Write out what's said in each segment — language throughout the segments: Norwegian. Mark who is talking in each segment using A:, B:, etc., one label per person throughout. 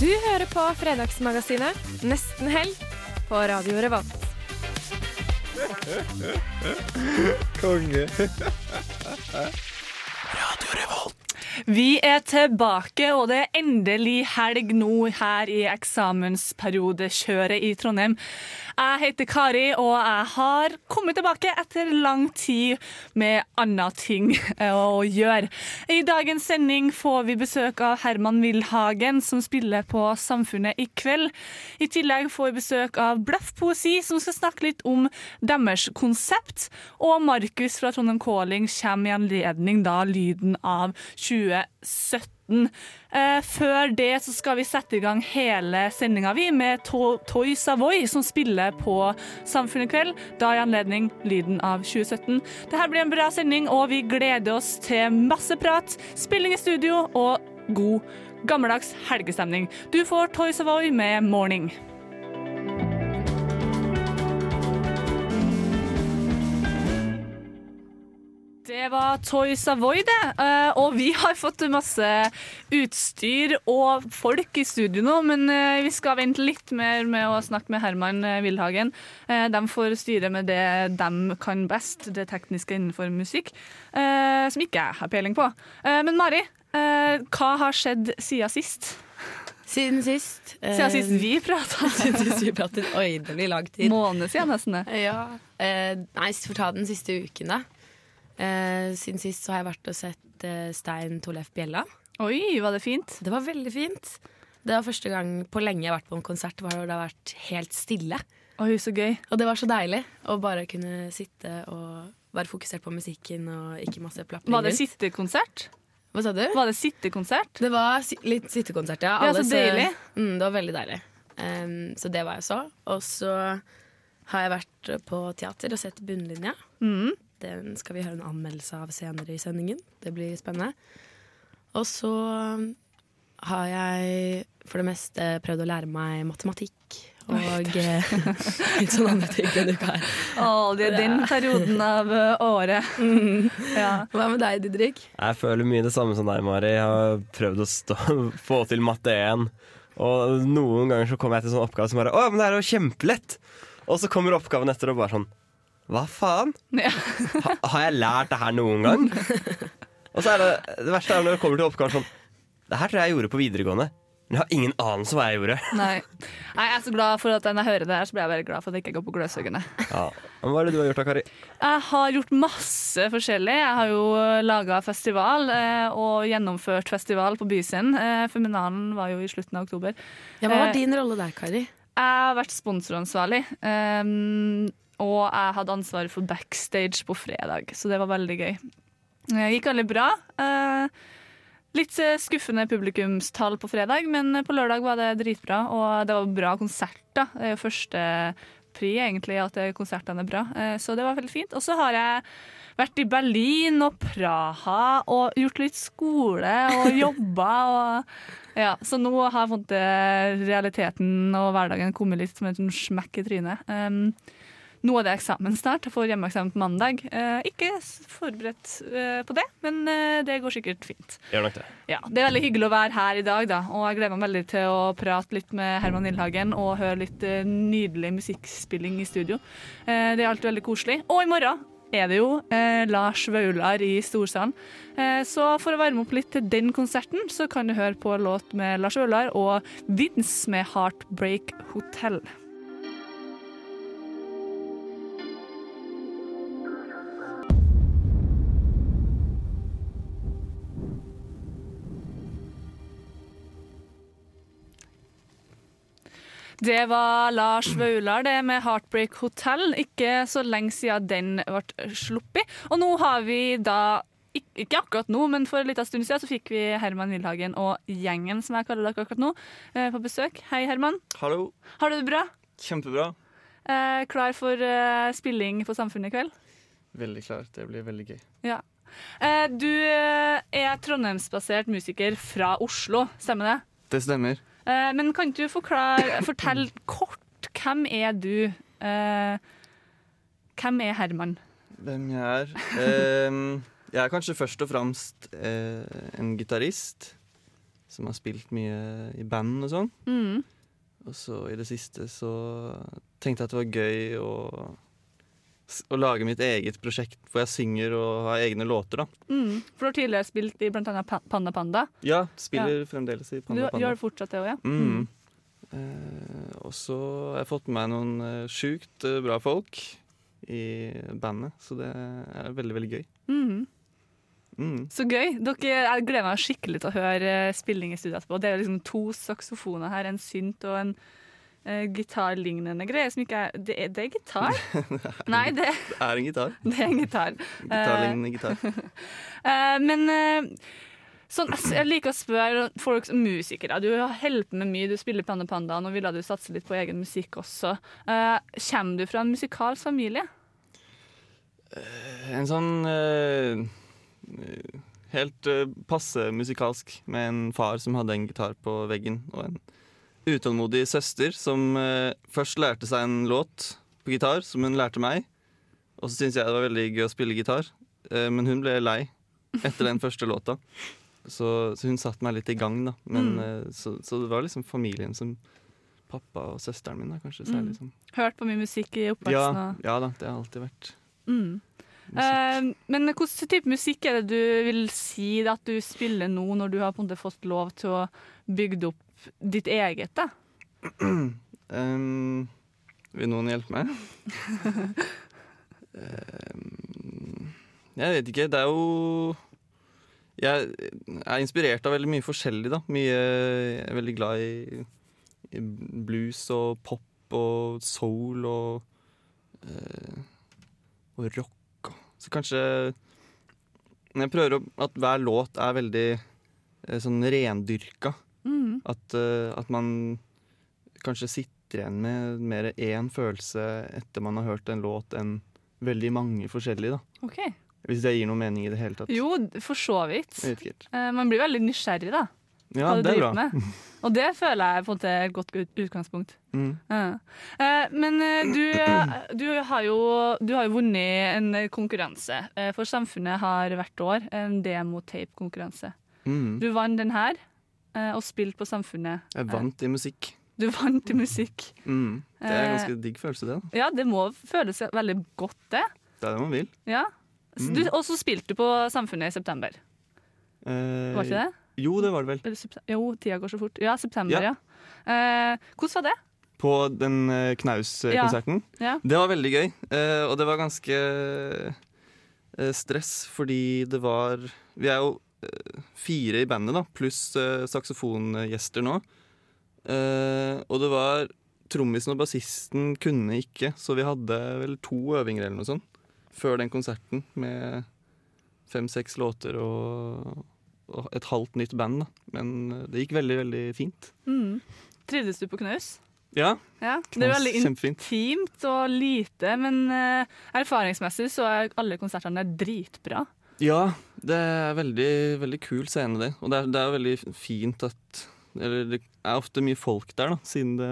A: Du hører på Fredagsmagasinet Nesten helg på Radio Revolt.
B: Konge. Radio Revolt.
C: Vi er tilbake, og det er endelig helg nå her i eksamensperiodekjøret i Trondheim. Jeg heter Kari, og jeg har kommet tilbake etter lang tid med andre ting å gjøre. I dagens sending får vi besøk av Herman Wilhagen, som spiller på Samfunnet i kveld. I tillegg får vi besøk av Bløffpoesi, som skal snakke litt om deres konsept. Og Markus fra Trondheim Calling kommer i anledning da lyden av 2017. Eh, før det så skal vi sette i gang hele sendinga vi med to Toy Savoy, som spiller på Samfunnet i kveld. Da i anledning lyden av 2017. Dette blir en bra sending, og vi gleder oss til masse prat, spilling i studio og god gammeldags helgestemning. Du får Toy Savoy med 'Morning'. Det var Toy Savoy, det. Eh, Og vi har fått masse utstyr og folk i studio nå, men eh, vi skal vente litt mer med å snakke med Herman eh, Wilhagen. De får styre med det de kan best, det tekniske innenfor musikk, som ikke jeg har peiling på. Men Mari, hva har skjedd siden sist?
D: Siden sist.
C: Siden sist vi prata?
D: Siden sist vi pratet. Oi, det blir lang tid.
C: Måned siden nesten.
D: Ja. Eh, nei, får ta den siste uken, da. Eh, siden sist så har jeg vært og sett eh, Stein Torleif Bjella.
C: Oi, var det fint?
D: Det var veldig fint. Det var første gang på lenge jeg har vært på en konsert hvor det har vært helt stille.
C: Oi, så gøy.
D: Og det var så deilig å bare kunne sitte og være fokusert på musikken og ikke masse plapring
C: Var det sittekonsert?
D: Hva sa du?
C: Var det sittekonsert?
D: Det var si litt sittekonsert, ja.
C: Ja, så
D: deilig.
C: deilig.
D: Mm, det var veldig deilig. Um, så det var jeg så. Og så har jeg vært på teater og sett Bunnlinja.
C: Mm.
D: Den skal vi høre en anmeldelse av senere i sendingen. Det blir spennende. Og så har jeg for det meste prøvd å lære meg matematikk. Og eh, litt sånne andre ting denne uka her.
C: Å, det er den perioden av året. året. Ja.
D: Hva med deg, Didrik?
E: Jeg føler mye det samme som deg, Mari. Jeg har prøvd å stå, få til matte 1. Og noen ganger så kommer jeg til sånn oppgave som bare Å, men det er jo kjempelett! Og så kommer oppgaven etter og bare sånn Hva faen?
C: Ja.
E: Ha, har jeg lært det her noen gang? Og så er det det verste er når det kommer til oppgaven sånn Det her tror jeg jeg gjorde på videregående. Men jeg har ingen anelse hva jeg gjorde.
C: Nei. Nei, jeg er så glad for at når jeg hører det her, så blir jeg veldig glad for at jeg ikke går på Gløshaugen.
E: Ja. Men hva er det du har gjort da, Kari?
C: Jeg har gjort masse forskjellig. Jeg har jo laga festival eh, og gjennomført festival på Byscenen. Eh, Feminalen var jo i slutten av oktober.
D: Ja, hva var
C: Eh,
D: din rolle der, Kari?
C: Jeg har vært sponsoransvarlig. Og jeg hadde ansvaret for backstage på fredag, så det var veldig gøy. Det gikk veldig bra. Eh, litt eh, skuffende publikumstall på fredag, men på lørdag var det dritbra, og det var bra konsert. da. Det er jo første pri, egentlig, at eh, konsertene er bra, Eh, så det var veldig fint. Og så har jeg vært i Berlin og Praha og gjort litt skole og jobba. Og, ja, så nå har jeg fått realiteten og hverdagen kommet litt som en sånn smekk i trynet. Um, nå er det eksamen snart. Jeg får hjemmeeksamen på mandag. Eh, ikke forberedt eh, på det, men eh, det går sikkert fint.
E: Gjør nok det.
C: Ja, Det er veldig hyggelig å være her i dag, da, og jeg gleder meg veldig til å prate litt med Herman Nilhagen og høre litt eh, nydelig musikkspilling i studio. Eh, det er alltid veldig koselig. Og i morgen er det jo eh, Lars Vaular i Storsalen. Eh, så for å varme opp litt til den konserten, så kan du høre på låt med Lars Vaular og Vince med 'Heartbreak Hotel'. Det var Lars Vaular det med 'Heartbreak Hotel'. Ikke så lenge siden den ble sluppet. Og nå har vi da ikke akkurat nå, men for en liten stund siden så fikk vi Herman Wilhagen og gjengen, som jeg kaller dere akkurat nå, eh, på besøk. Hei, Herman.
F: Hallo.
C: Har du det bra?
F: Kjempebra.
C: Eh, klar for eh, spilling på Samfunnet i kveld?
F: Veldig klar. Det blir veldig gøy.
C: Ja. Eh, du eh, er trondheimsbasert musiker fra Oslo, stemmer det?
F: Det stemmer.
C: Eh, men kan du forklare, fortelle kort hvem er du? Eh, hvem er Herman?
F: Hvem jeg er? Ehm, jeg er kanskje først og fremst eh, en gitarist som har spilt mye i band og sånn.
C: Mm.
F: Og så i det siste så tenkte jeg at det var gøy å, å lage mitt eget prosjekt hvor jeg synger og har egne låter, da.
C: Mm. For du har tidligere spilt i Pa- Panda Panda.
F: Ja, spiller fremdeles i
C: Du
F: Panda Du
C: gjør fortsatt det òg, ja?
F: Mm. Eh, og så har jeg fått med meg noen eh, sjukt eh, bra folk i bandet, så det er veldig, veldig gøy.
C: Mm.
F: Mm.
C: Så gøy. Dere, jeg gleder meg skikkelig til å høre eh, spilling i studio etterpå. Det er liksom to saksofoner her, en synt og en eh, gitarlignende greier som ikke er Det er, det er gitar? Nei, det,
F: Det er en gitar.
C: det er en gitar.
F: Gitarlignende gitar.
C: Uh, men sånn, jeg liker å spørre folk som musikere. Du har på med mye, du spiller Panda Panda, nå ville du satse litt på egen musikk også. Uh, kommer du fra en musikalsk familie?
F: En sånn helt passe musikalsk, med en far som hadde en gitar på veggen, og en utålmodig søster som eh, først lærte seg en låt på gitar, som hun lærte meg. Og så syntes jeg det var veldig gøy å spille gitar, eh, men hun ble lei etter den første låta. Så, så hun satte meg litt i gang, da. Men,
C: Mm.
F: eh, så, så det var liksom familien som Pappa og søsteren min, da, kanskje. Særlig, som
C: Hørt på mye musikk i oppveksten? Ja,
F: ja da, det har alltid vært
C: Mm. Uh, men hvilken type musikk er det du vil si at du spiller nå, når du har på en måte fått lov til å bygge opp ditt eget? da?
F: Um, vil noen hjelpe meg? um, jeg vet ikke. Det er jo Jeg er inspirert av veldig mye forskjellig, da. Mye, jeg er veldig glad i, i blues og pop og soul og eh, Og rock. Så kanskje jeg prøver å, at hver låt er veldig eh, sånn rendyrka.
C: Mm.
F: At, eh, at man kanskje sitter igjen med mer én følelse etter man har hørt en låt, enn veldig mange forskjellige. da.
C: Okay.
F: Hvis det gir noe mening i det hele tatt.
C: Jo, for så vidt. Eh, man blir veldig nysgjerrig, da.
F: Ja, det er bra.
C: med. Og det føler jeg på en måte er et godt utgangspunkt.
F: Mm.
C: Ja. Eh, men du, du, har jo, du har jo vunnet en konkurranse. For Samfunnet har hvert år en demotape-konkurranse.
F: Mm.
C: Du vant den her, og spilt på Samfunnet.
F: Jeg vant i musikk.
C: Du vant i musikk.
F: Mm. Det er en
C: Eh,
F: ganske digg følelse, det. da.
C: Ja, det må føles veldig godt, det.
F: Det er det man vil.
C: Ja.
F: Mm.
C: og så spilte du på Samfunnet i september.
F: Eh,
C: Var ikke det?
F: Jo, det var det vel.
C: Jo, tida går så fort. Ja, september, ja.
F: Ja.
C: Eh, hvordan var det?
F: På den eh, Knaus-konserten.
C: Ja.
F: Det var veldig gøy, eh, og det var ganske eh, stress, fordi det var Vi er jo eh, fire i bandet, da, pluss eh, saksofongjester nå. Eh, og det var Trommisen og bassisten kunne ikke, så vi hadde vel to øvinger eller noe sånt før den konserten med fem-seks låter og, og et halvt nytt band. Da. Men eh, det gikk veldig, veldig fint.
C: Mm. Trivdes du på knaus?
F: Ja,
C: Ja, Det er veldig
F: kjempefint.
C: intimt og lite, men uh, erfaringsmessig så er alle konsertene dritbra.
F: Ja, det er veldig, veldig kul scene, det. Og det er, det er veldig fint at Eller det er ofte mye folk der, da, siden det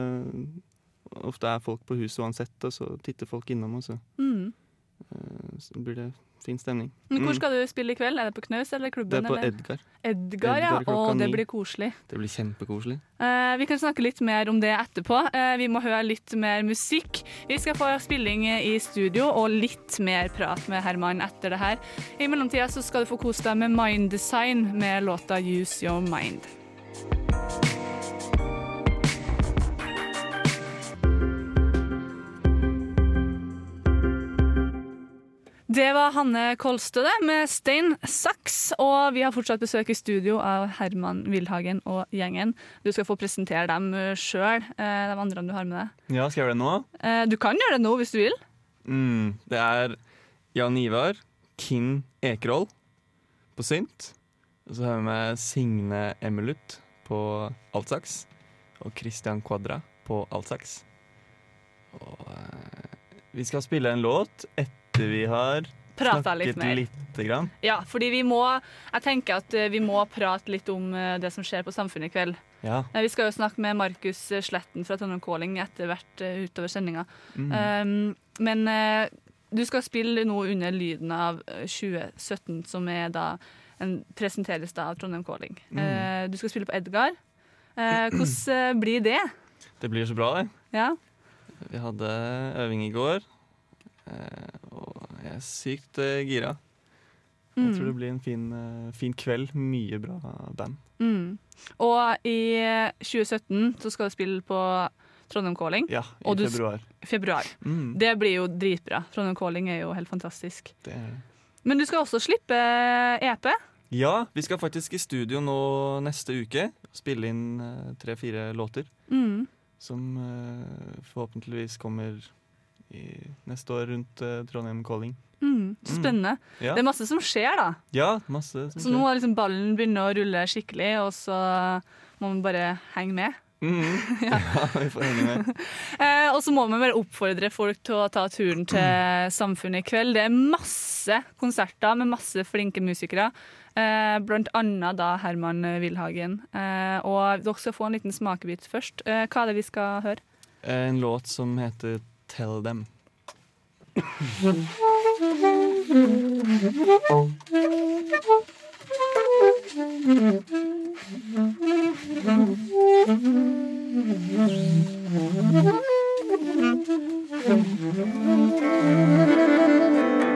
F: ofte er folk på huset uansett, og så titter folk innom, og så,
C: Mm.
F: eh, så blir det fin stemning.
C: Men hvor
F: Mm.
C: skal du spille i kveld? Er det på Knaus eller klubben?
F: Det er på
C: eller?
F: Edgar.
C: Edgar, ja.
F: Edgar
C: Å, det blir koselig.
F: Det blir kjempekoselig.
C: Eh, vi kan snakke litt mer om det etterpå. Eh, vi må høre litt mer musikk. Vi skal få spilling i studio og litt mer prat med Herman etter det her. I mellomtida så skal du få kose deg med Mind Design med låta Use Your Mind. Det var Hanne Kolstø det, med Stein Saks. Og vi har fortsatt besøk i studio av Herman Wildhagen og gjengen. Du skal få presentere dem sjøl, de andre du har med deg.
F: Ja, skal jeg gjøre det nå?
C: Eh, Du kan gjøre det nå hvis du vil.
F: Mm, det er Jan Ivar, Kim Ekerhol på synt. Og så har vi med Signe Emelut på altsaks. Og Christian Quadra på altsaks. Og eh, vi skal spille en låt etter vi har
C: Prata litt
F: snakket
C: mer.
F: lite grann.
C: Ja, fordi vi må Jeg tenker at eh, vi må prate litt om eh, det som skjer på Samfunnet i kveld.
F: Ja.
C: Eh, Vi skal jo snakke med Markus Sletten fra Trondheim Calling etter hvert utover sendinga.
F: Mm.
C: Um, men du skal spille nå under lyden av eh, 2017, som er da en presenteres da av Trondheim Calling.
F: Mm.
C: Uh, du skal spille på Edgar. Uh, hvordan blir det?
F: Det blir så bra, det.
C: Ja?
F: Vi hadde øving i går, Uh, er sykt uh, gira. Jeg
C: Mm.
F: tror det blir en fin, eh, fin kveld. Mye bra band.
C: Mm. Og i eh, 2017 så skal du spille på Trondheim Calling.
F: Ja, i
C: du
F: februar.
C: februar.
F: Mm.
C: Det blir jo dritbra. Trondheim Calling er jo helt fantastisk.
F: Det er det.
C: Men du skal også slippe EP.
F: Ja, vi skal faktisk i studio nå neste uke. Spille inn eh, tre-fire låter.
C: Mm.
F: Som eh, forhåpentligvis kommer i neste år rundt uh, Trondheim Calling.
C: Mm. spennende. spennende.
F: Ja.
C: Det er masse som skjer, da.
F: Ja, masse som
C: Så nå har liksom ballen begynner å rulle skikkelig, og så må man bare henge med.
F: Mhm. ja. vi får henge med.
C: Eh, og så må man bare oppfordre folk til å ta turen til Samfunnet i kveld. Det er masse konserter med masse flinke musikere. Eh, blant annet da Herman Wilhagen. Eh, og dere skal få en liten smakebit først. Eh, hva er det vi skal høre?
F: En låt som heter Tell Them.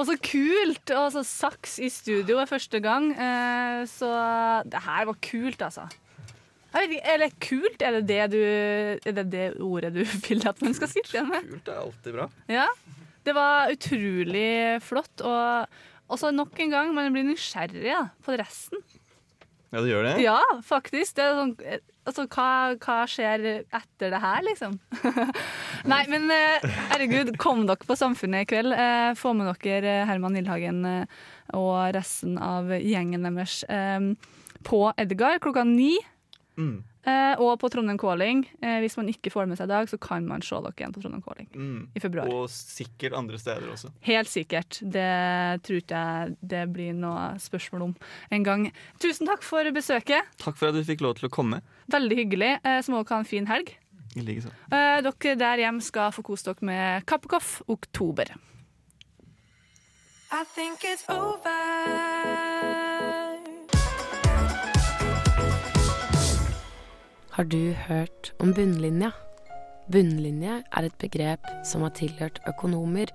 C: Og så kult! Og så saks i studio er første gang. Eh, så det her var kult, altså. Jeg vet ikke, Eller kult? Er det det, du, er det det ordet du vil at man skal sitte igjen med?
F: Kult er alltid bra.
C: Ja. Det var utrolig flott. Og også nok en gang, man blir nysgjerrig da, på resten.
F: Ja, det gjør det?
C: Ja, faktisk. Det sånn, altså, hva, hva skjer etter det her, liksom? Nei, men eh, herregud, kom dere på Samfunnet i kveld. Eh, få med dere eh, Herman Nildhagen eh, og resten av gjengen deres på Edgar klokka ni.
F: Mm.
C: Eh, og på Trondheim Calling. Eh, hvis man ikke får det med seg i dag, så kan man se dere igjen på Trondheim Calling.
F: Mm.
C: I februar.
F: Og sikkert andre steder også.
C: Helt sikkert. Det tror ikke jeg det blir noe spørsmål om en gang. Tusen takk for besøket.
F: Takk for at du fikk lov til å komme.
C: Veldig hyggelig. Eh, Så må dere ha en fin helg.
F: I like så.
C: Eh, Dere der hjemme skal få kose dere med Kappekoff oktober.
G: I think it's over.
D: Har du hørt om bunnlinja? Bunnlinje er et begrep som har tilhørt økonomer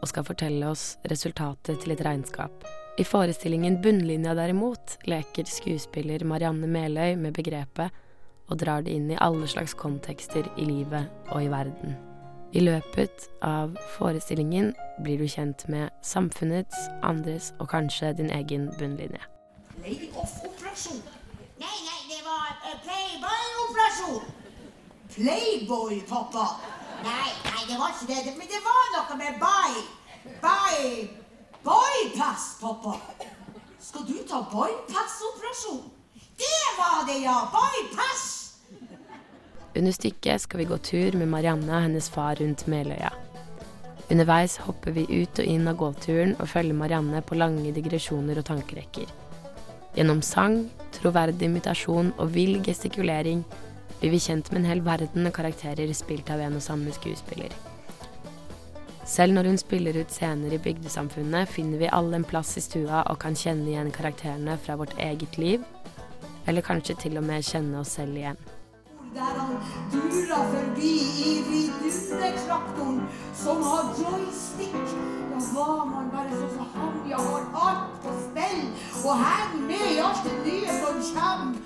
D: og skal fortelle oss resultatet til et regnskap. I forestillingen Bunnlinja derimot leker skuespiller Marianne Meløy med begrepet og drar det inn i alle slags kontekster i livet og i verden. I løpet av forestillingen blir du kjent med samfunnets, andres og kanskje din egen bunnlinje.
H: Playboy-operasjon. Nei, nei, det var uh, Playboy-operasjon. Playboy, pappa. Nei, nei, det var ikke det. Men det var noe med by. By. Bypass, pappa. Skal du ta bypass-operasjon? Det var det, ja. Bypass.
D: Under stykket skal vi gå tur med Marianne og hennes far rundt Meløya. Underveis hopper vi ut og inn av gåturen og følger Marianne på lange digresjoner og tankerekker. Gjennom sang, troverdig imitasjon og vill gestikulering blir vi kjent med en hel verden av karakterer spilt av en og samme skuespiller. Selv når hun spiller ut scener i bygdesamfunnet, finner vi alle en plass i stua og kan kjenne igjen karakterene fra vårt eget liv, eller kanskje til og med kjenne oss selv igjen.
H: Der han dura forbi i vidundertraktoren som har joystick. Da var man bare sånn som han, ja, har alt på stell. Og henger med i alt det nye som kommer.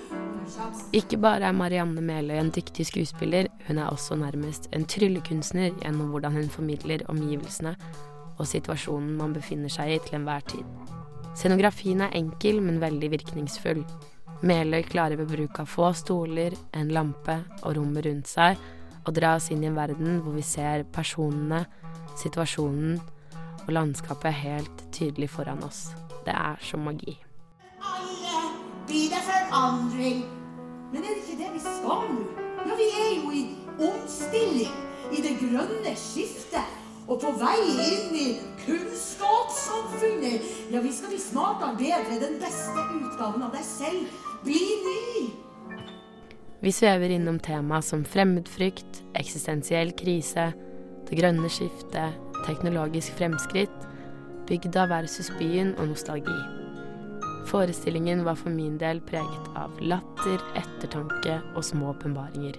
D: Ikke bare er Marianne Meløy en dyktig skuespiller, hun er også nærmest en tryllekunstner gjennom hvordan hun formidler omgivelsene og situasjonen man befinner seg i til enhver tid. Scenografien er enkel, men veldig virkningsfull. Meløy klarer ved bruk av få stoler, en lampe og rommet rundt seg å dra oss inn i en verden hvor vi ser personene, situasjonen og landskapet helt tydelig foran oss. Det er som magi.
H: alle blir det forandring. Men er det ikke det vi skal? Ja, vi er jo i omstilling. I det grønne skiftet. Og på vei inn i kunnskapssamfunnet. Ja, vi skal bli smartere, bedre, den beste utgaven av deg selv. Bli ny.
D: Vi svever innom tema som fremmedfrykt, eksistensiell krise, det grønne skiftet, teknologisk fremskritt, bygda versus byen og nostalgi. Forestillingen var for min del preget av latter, ettertanke og små åpenbaringer.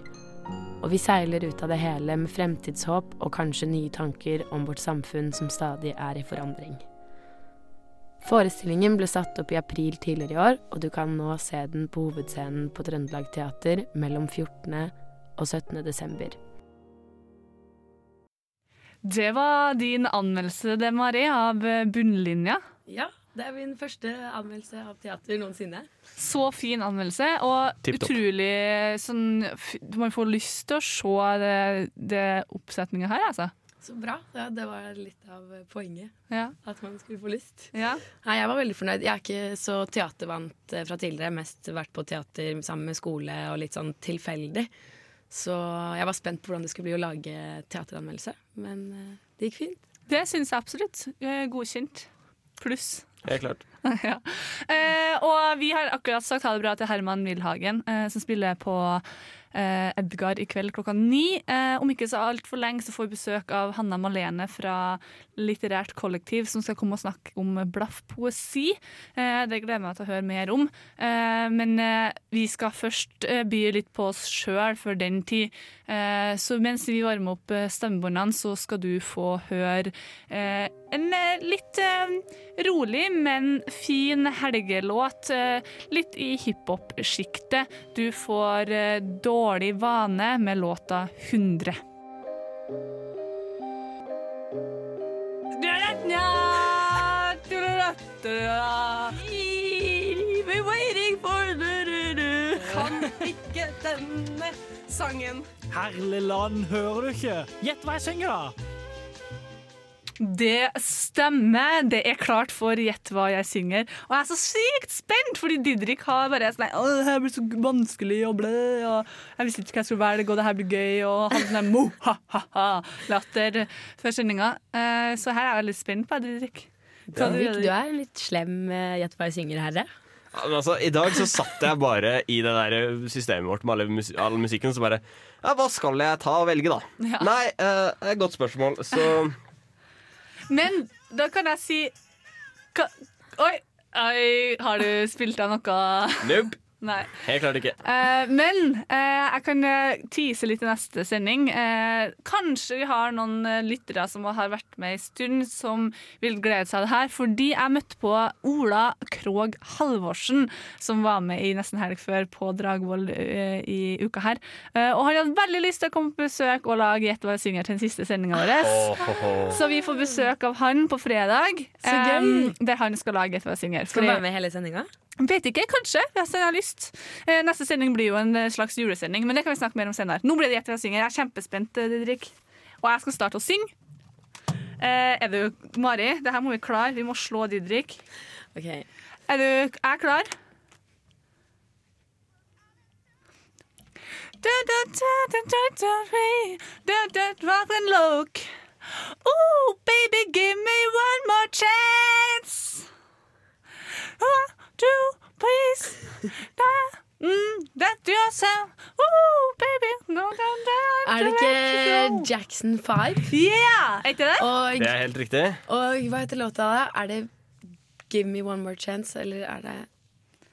D: Og vi seiler ut av det hele med fremtidshåp og kanskje nye tanker om vårt samfunn som stadig er i forandring. Forestillingen ble satt opp i april tidligere i år, og du kan nå se den på hovedscenen på Trøndelag Teater mellom 14. og 17. desember.
C: Det var din anmeldelse, det, Mari, av Bunnlinja.
D: Ja, det er min første anmeldelse av teater noensinne.
C: Så fin anmeldelse, og
D: Tipp
C: utrolig sånn Man får lyst til å se det, det oppsetninga her, altså.
D: Så bra. Ja, det var litt av poenget.
C: Ja.
D: At man skulle få lyst.
C: Ja.
D: Nei, jeg var veldig fornøyd. Jeg er ikke så teatervant eh, fra tidligere. Mest vært på teater sammen med skole og litt sånn tilfeldig. Så jeg var spent på hvordan det skulle bli å lage teateranmeldelse. Men eh, det gikk fint.
C: Det syns jeg absolutt. Godkjent. pluss.
E: Helt klart.
C: ja. eh, og vi har akkurat sagt ha det bra til Herman Wilhagen, eh, som spiller på Edgar i kveld klokka ni. Eh, om ikke så altfor lenge så får vi besøk av Hanna Malene fra Litterært kollektiv, som skal komme og snakke om blaffpoesi. Eh, det gleder jeg meg til å høre mer om. Eh, men eh, vi skal først eh, by litt på oss sjøl før den tid. Eh, så mens vi varmer opp eh, stemmebåndene, så skal du få høre eh, en eh, litt eh, rolig, men fin helgelåt. eh, litt i hiphop-sjiktet. Du får Dårlig vane med låta 100.
I: Kan ikke denne sangen.
J: Herlig land, hører du ikke? Gjett hva jeg synger, da!
C: Det stemmer. Det er klart for Gjett hva jeg synger. Og jeg er så sykt spent, fordi Didrik har bare sånn Å, det her blir så vanskelig og ble, og jeg visste ikke hva jeg skulle velge, og det her blir gøy, og han sånn der mo, ha, ha, ha, latter før sendinga. Eh, Så her er jeg veldig spent på deg, Didrik. Ja.
D: Du, du er en litt slem eh, gjett hva jeg synger, herre.
E: det altså, I dag så satt jeg bare i det der systemet vårt med alle mus all musikken. Så bare ja, Hva skal jeg ta og velge, da?
C: Ja.
E: Nei, eh, det er et godt spørsmål. Så
C: Men da kan jeg si ka, Oi, oi, har du spilt av noe?
E: nope.
C: Nei.
E: Helt klart ikke.
C: Uh, men uh, jeg kan eh, tease litt i neste sending. Uh, kanskje vi har noen lyttere som har vært med en stund, som vil glede seg av det her. Fordi jeg møtte på Ola Krog Halvorsen, som var med i Nesten helg før på Dragvoll i uka her. Eh, og han hadde veldig lyst til å komme på besøk og lage Gjett hva jeg synger til den siste sendinga vår.
E: Oh.
C: Så vi får besøk av han på fredag, um, der han skal lage Gjett hva jeg synger.
D: Skal du være med hele sendinga?
C: Vet ikke, kanskje. Hvis jeg har lyst. Eh, Neste sending blir jo en eh, slags julesending, men det kan vi snakke mer om senere. Nå blir det Gjett hva jeg synger. Jeg er kjempespent, eh, Didrik. Og jeg skal starte å synge. Er du Mari, det her må vi klare. Vi må slå Didrik.
D: Ok.
C: Er du er klar? Da, da, da, da, da, da. Da, da, rock and look. Oh, baby, give me one more chance. One, two, please. Da, mm, that yourself. Ooh, baby. No, no, no,
D: Er det ikke Jackson 5?
C: Yeah! Er det?
D: Og,
E: Det er helt riktig.
D: og hva heter låta da? Er det Give Me One More Chance, eller er det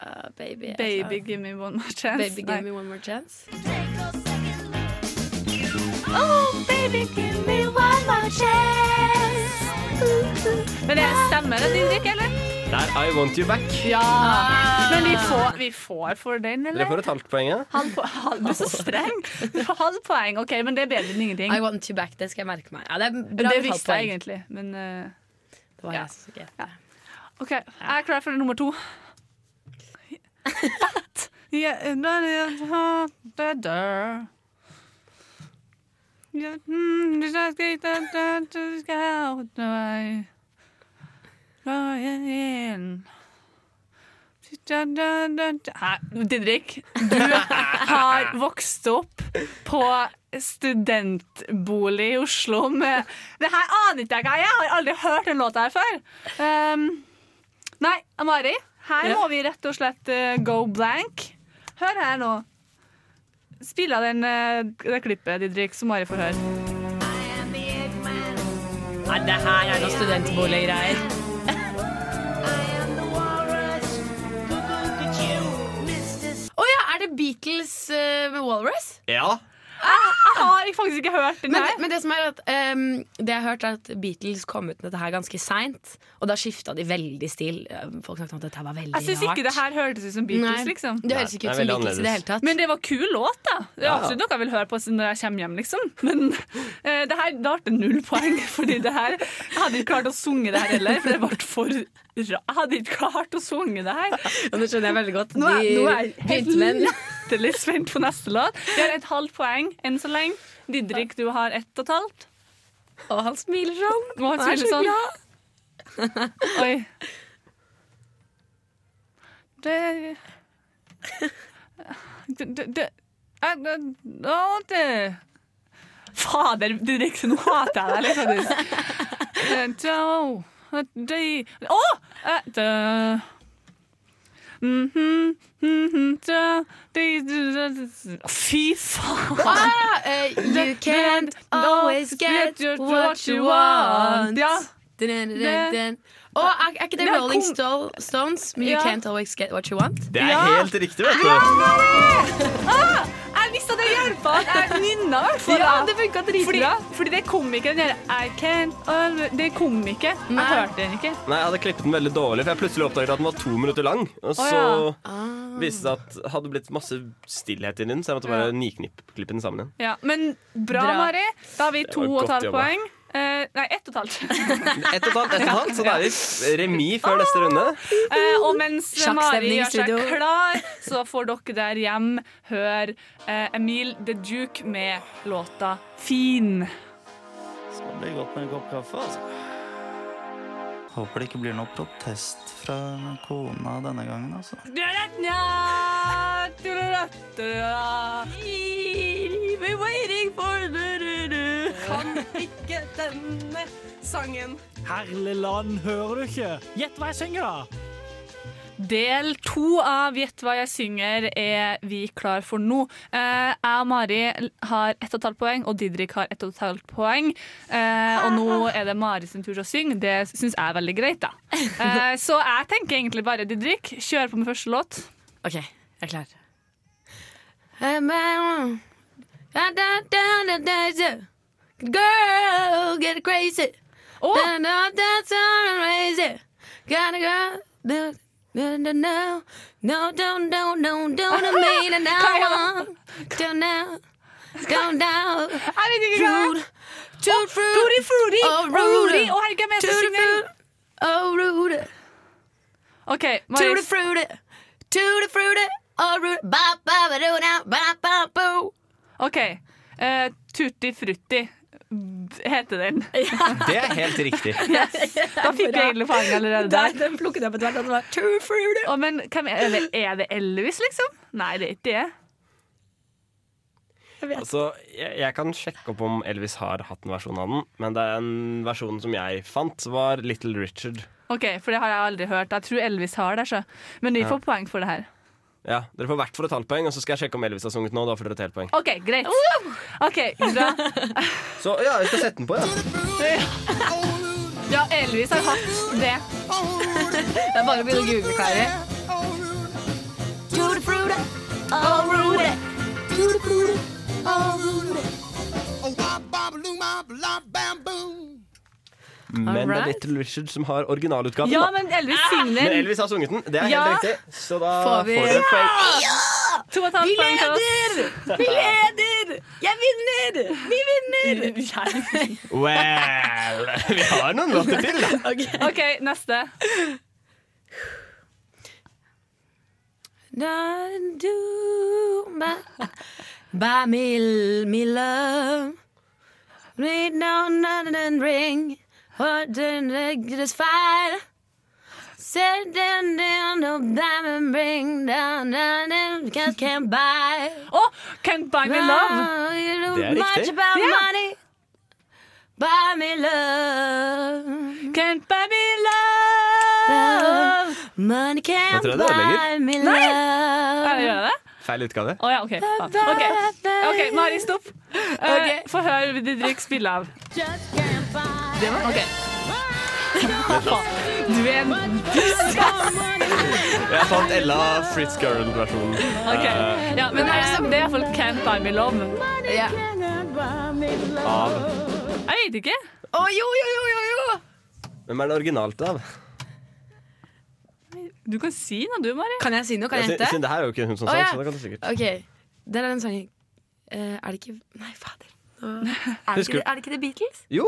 D: uh, Baby?
C: Baby, give me one more chance.
D: Baby, give me one more chance.
C: Oh, baby, give me one more chance. Men det stemmer det, Didrik, eller?
E: Det er I Want You Back.
C: Ja. Men vi får, vi får for den, eller?
E: Dere får et halvt poeng. ja.
C: Halv, po- halv, du er så streng. Du får halv poeng. OK, men det er bedre enn ingenting.
D: I want you back, det skal jeg merke meg. Ja, det er bra
C: det visste jeg
D: halvt
C: egentlig, men uh,
D: Det var
C: Ja.
D: jeg som ikke
C: OK. Jeg er klar for nummer to. At yeah, da. Ja, mm, skal da. Nei, Didrik, du har vokst opp på studentbolig i Oslo med Det her aner ikke jeg hva er. Jeg har aldri hørt den låta her før. Um, nei, Mari, her
D: Ja.
C: må vi rett og slett uh, go blank. Hør her nå. Spill av den, uh, det klippet, Didrik, så Mari får høre.
D: Nei, det her er noe studentboliggreier. Er det Beatles eh, med Walrus?
E: Ja.
C: Jeg har faktisk ikke hørt den
D: Men,
C: her.
D: men det som er at um, Det jeg har hørt er at Beatles kom ut med dette her ganske seint. Og da skifta de veldig stil. Folk snakket om at dette var veldig
C: Jeg syns ikke det her hørtes ut som Beatles,
D: Nei,
C: liksom.
D: Det høres ikke ut som Beatles i det hele tatt.
C: Men det var kul låt, da. Det er
E: Ja.
C: absolutt noe jeg vil høre på når jeg kommer hjem, liksom. Men uh, det her da ble null poeng, fordi det her Jeg hadde ikke klart å sunge det her heller, for det ble for rart Jeg hadde ikke klart å synge det her.
D: Og nå skjønner jeg veldig godt.
C: Nå er,
D: De
C: nå er latterlig spent på neste låt. Vi har et halvt poeng enn så lenge. Didrik, du har ett og et halvt.
D: Og han smiler sånn.
C: Og han
D: er
C: smiler
D: så
C: sånn. Oi. Det Det, det, det, det. Fader, Didrik, nå hater jeg deg litt, faktisk. Å! Da. Da, de- de- de- Fy faen!
D: Ah, eh, you can't always get what you want.
C: Ja.
D: Å, er, er ikke det
C: Det er
D: Rolling
C: kom-
D: Stones? Men you
C: Ja.
D: can't always get what you want?
E: Det er
C: Ja.
E: helt riktig, vet du.
C: Ah, jeg visste at det hjelpa! Jeg nynna i hvert fall.
D: Ja, det funka
C: Fordi,
D: dritbra.
C: fordi det kom ikke den derre I can't Det kom ikke. Jeg
D: Nei.
C: hørte den ikke.
E: Nei, Jeg hadde klippet den veldig dårlig, for jeg plutselig oppdaget at den var to minutter lang. Og så
C: Å,
E: viste det seg at det hadde blitt masse stillhet inni den, så jeg måtte bare niklippe den sammen igjen.
C: Ja, men bra,
D: Bra.
C: Mari. Da har vi to og et halvt poeng. Eh, nei, ett og et halvt.
E: Ett og et halvt, ett og et halvt, så da er vi remis før neste runde.
C: Uh, og mens Mari gjør seg klar, så får dere der hjem høre uh, Emil The Duke med låta 'Fin'.
K: Skal bli godt med en kopp kaffe, altså. Håper det ikke blir noe protest fra kona denne gangen, altså.
I: Vi waiting denne sangen.
J: Herlig land, hører du ikke? Gjett hva jeg synger, da!
C: Del to av Gjett hva jeg synger er vi klar for nå. Eh, jeg og Mari har ett og et halvt poeng, og Didrik har ett og et halvt poeng. Eh, og nå er det Mari sin tur til å synge. Det syns jeg er veldig greit, da. Eh, så jeg tenker egentlig bare, Didrik, kjør på med første låt.
D: OK, jeg er klar. Girl, get crazy.
C: Å!
D: Da, da, da, so crazy. Got a girl. Da, da, da, no. No, don't, don't, don't, don't mean it now. Don't now. Don't now.
C: Jeg vet ikke hva det er.
D: Toot fruit.
C: Fruity, fruity.
D: Oh,
C: Rudy.
D: rude.
C: Å, herregud, jeg skal
D: Tutti
C: synge
D: Oh, rude.
C: OK,
D: Tutti
C: Mari.
D: frutti. Tutti frutti. Oh, rude. Ba, ba, ba, do, now. Ba, ba, boo.
C: OK. Eh, Tutti frutti heter den.
E: Det er helt riktig.
C: Da fikk du egentlig poeng allerede der.
D: Den plukket jeg opp etter hvert. var
C: oh, men hvem er, det, er det Elvis, liksom? Nei, det er ikke det.
E: Altså, jeg, jeg kan sjekke opp om Elvis har hatt en versjon av den, men det er en versjon som jeg fant, var Little Richard.
C: Ok, For det har jeg aldri hørt. Jeg tror Elvis har det. Så. Men vi
E: Ja.
C: får poeng for det her.
E: Ja, Dere får hvert for et halvt poeng, og så skal jeg sjekke om Elvis har sunget nå. Da får dere et helt poeng.
C: OK, greit. Ok, bra.
E: Så ja, jeg skal sette den på, ja.
C: Ja, Elvis har hatt det.
D: Det er bare å begynne å google, Kari. Tutti frutti. Oh, rude. Tutti frutti. Oh, rude.
E: Men det er Little Richard som har originalutgaven.
C: Ja,
E: da.
C: men Elvis synger
E: Men. Elvis har sunget den. Det er
C: Ja.
E: helt riktig. Så da
D: Får
E: får
D: vi-
E: dere et poeng.
C: To og et halvt poeng til oss.
D: leder! Vi leder! Jeg vinner! Vi vinner!
E: Well, vi har noen låter til, da.
C: OK, neste.
D: Don't do my, by me, me love. Read down and ring. Down, down, down, down, can't, can't buy.
C: Å, Can't Buy Me Love.
D: Oh,
E: Det er riktig.
D: about
C: Ja.
D: Buy me love.
C: Can't Buy Me Love.
D: Money can't buy me love.
C: Nei! gjør jeg det?
E: Feil utgave.
C: Å ja, OK. faen. Ok, Ok, Mari, stopp. Okay.
D: Ok.
C: Få høre Didrik spille av.
D: Just can't buy.
C: Det var OK. Du er en
E: Jeg fant Ella Fritz-Girl-versjonen.
C: OK.
E: eh,
C: Ja, men eh, det er iallfall Can't Buy Me Love.
D: Ja.
E: av
C: Jeg vet ikke.
D: Å, jo, jo, jo, jo, jo!
E: Hvem er det originalt av?
C: Du kan si noe, du, Mari.
D: Kan jeg si noe? Kan jeg
E: Siden
D: hente?
E: siden det her er jo ikke hun som
D: Å,
E: sang,
D: ja.
E: så det kan du sikkert.
D: OK. Der er den sangen. Eh, er det ikke Nei, fader. Nå- Er det,
E: Husker
D: ikke,
E: du-
D: er det ikke The Beatles?
E: Jo,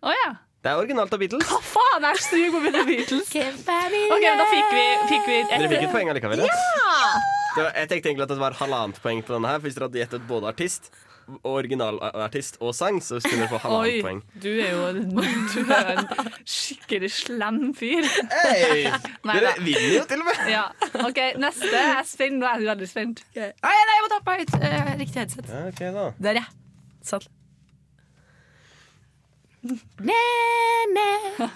C: Å ja.
E: det er originalt av Beatles.
C: Hva faen er stryk på The Beatles? OK, da fikk vi, fikk vi
E: Dere fikk
C: et
E: et poeng allikevel. Ja! Det var, jeg tenkte egentlig at det var halvannet poeng på denne her. For Hvis dere hadde gjettet både artist, og originalartist og sang, så skulle dere få halvannet
C: Oi,
E: poeng.
C: du er jo du er en skikkelig slem fyr.
E: Hey,
C: Nei
E: Dere vinner jo til og med.
C: Ja. OK, neste. Jeg er spent. Nå er jeg veldig spent.
D: Nei, nei, jeg må ta på høyt. Uh, riktig headset.
E: Ja, ok da.
D: Der, ja. Sånn. Ne, ne.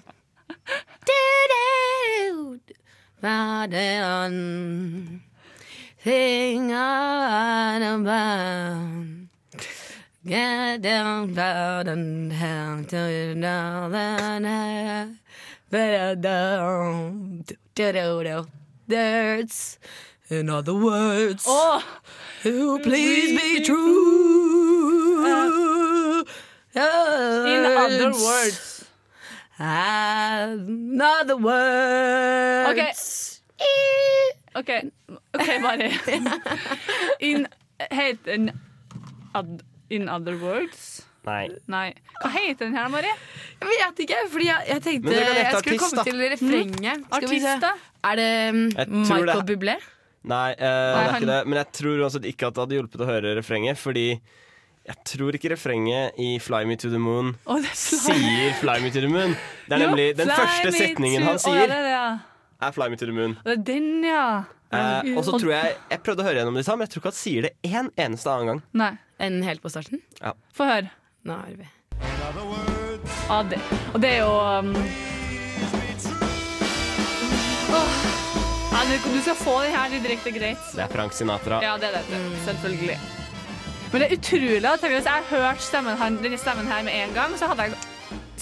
D: Verden Thing on about Get down, down, and down, down, down, down, down, down, down, That's, in other words, who please be true.
C: In other words.
D: In other words.
C: OK. OK, okay Mari. In, heter den In other words?
E: Nei.
C: Nei. Hva heter den her, Mari?
D: Jeg vet ikke, fordi jeg, jeg tenkte jeg skulle
E: artist,
D: komme
E: da.
D: til refrenget.
C: Mm.
D: Skal vi se.
C: Artist.
D: Er det
E: tror
D: Michael
E: det-
D: Bublé?
E: Nei, eh, det er
D: han-
E: ikke det. Men jeg tror uansett ikke at det hadde hjulpet å høre refrenget, fordi jeg tror ikke refrenget i 'Fly Me To The Moon'
C: oh, Fly-
E: sier 'Fly Me To The Moon'. Det er
C: Jo,
E: nemlig den første setningen
C: to-
E: han sier,
C: det er det, ja.
E: er 'Fly Me To The Moon'.
C: Det er den, ja.
E: Eh, og så tror jeg Jeg prøvde å høre gjennom det men jeg tror ikke han sier det én eneste annen gang.
C: Nei.
D: En helt på starten?
E: Ja.
C: Få høre.
D: Nå er vi.
C: ah, det. Og det er jo um... oh. Ja, du- du skal få den her det er direkte greit.
E: Det er Frank Sinatra.
C: Ja, det er det. Selvfølgelig. Men det er utrolig at hvis jeg hørte stemmen, her, denne stemmen her med en gang, så hadde jeg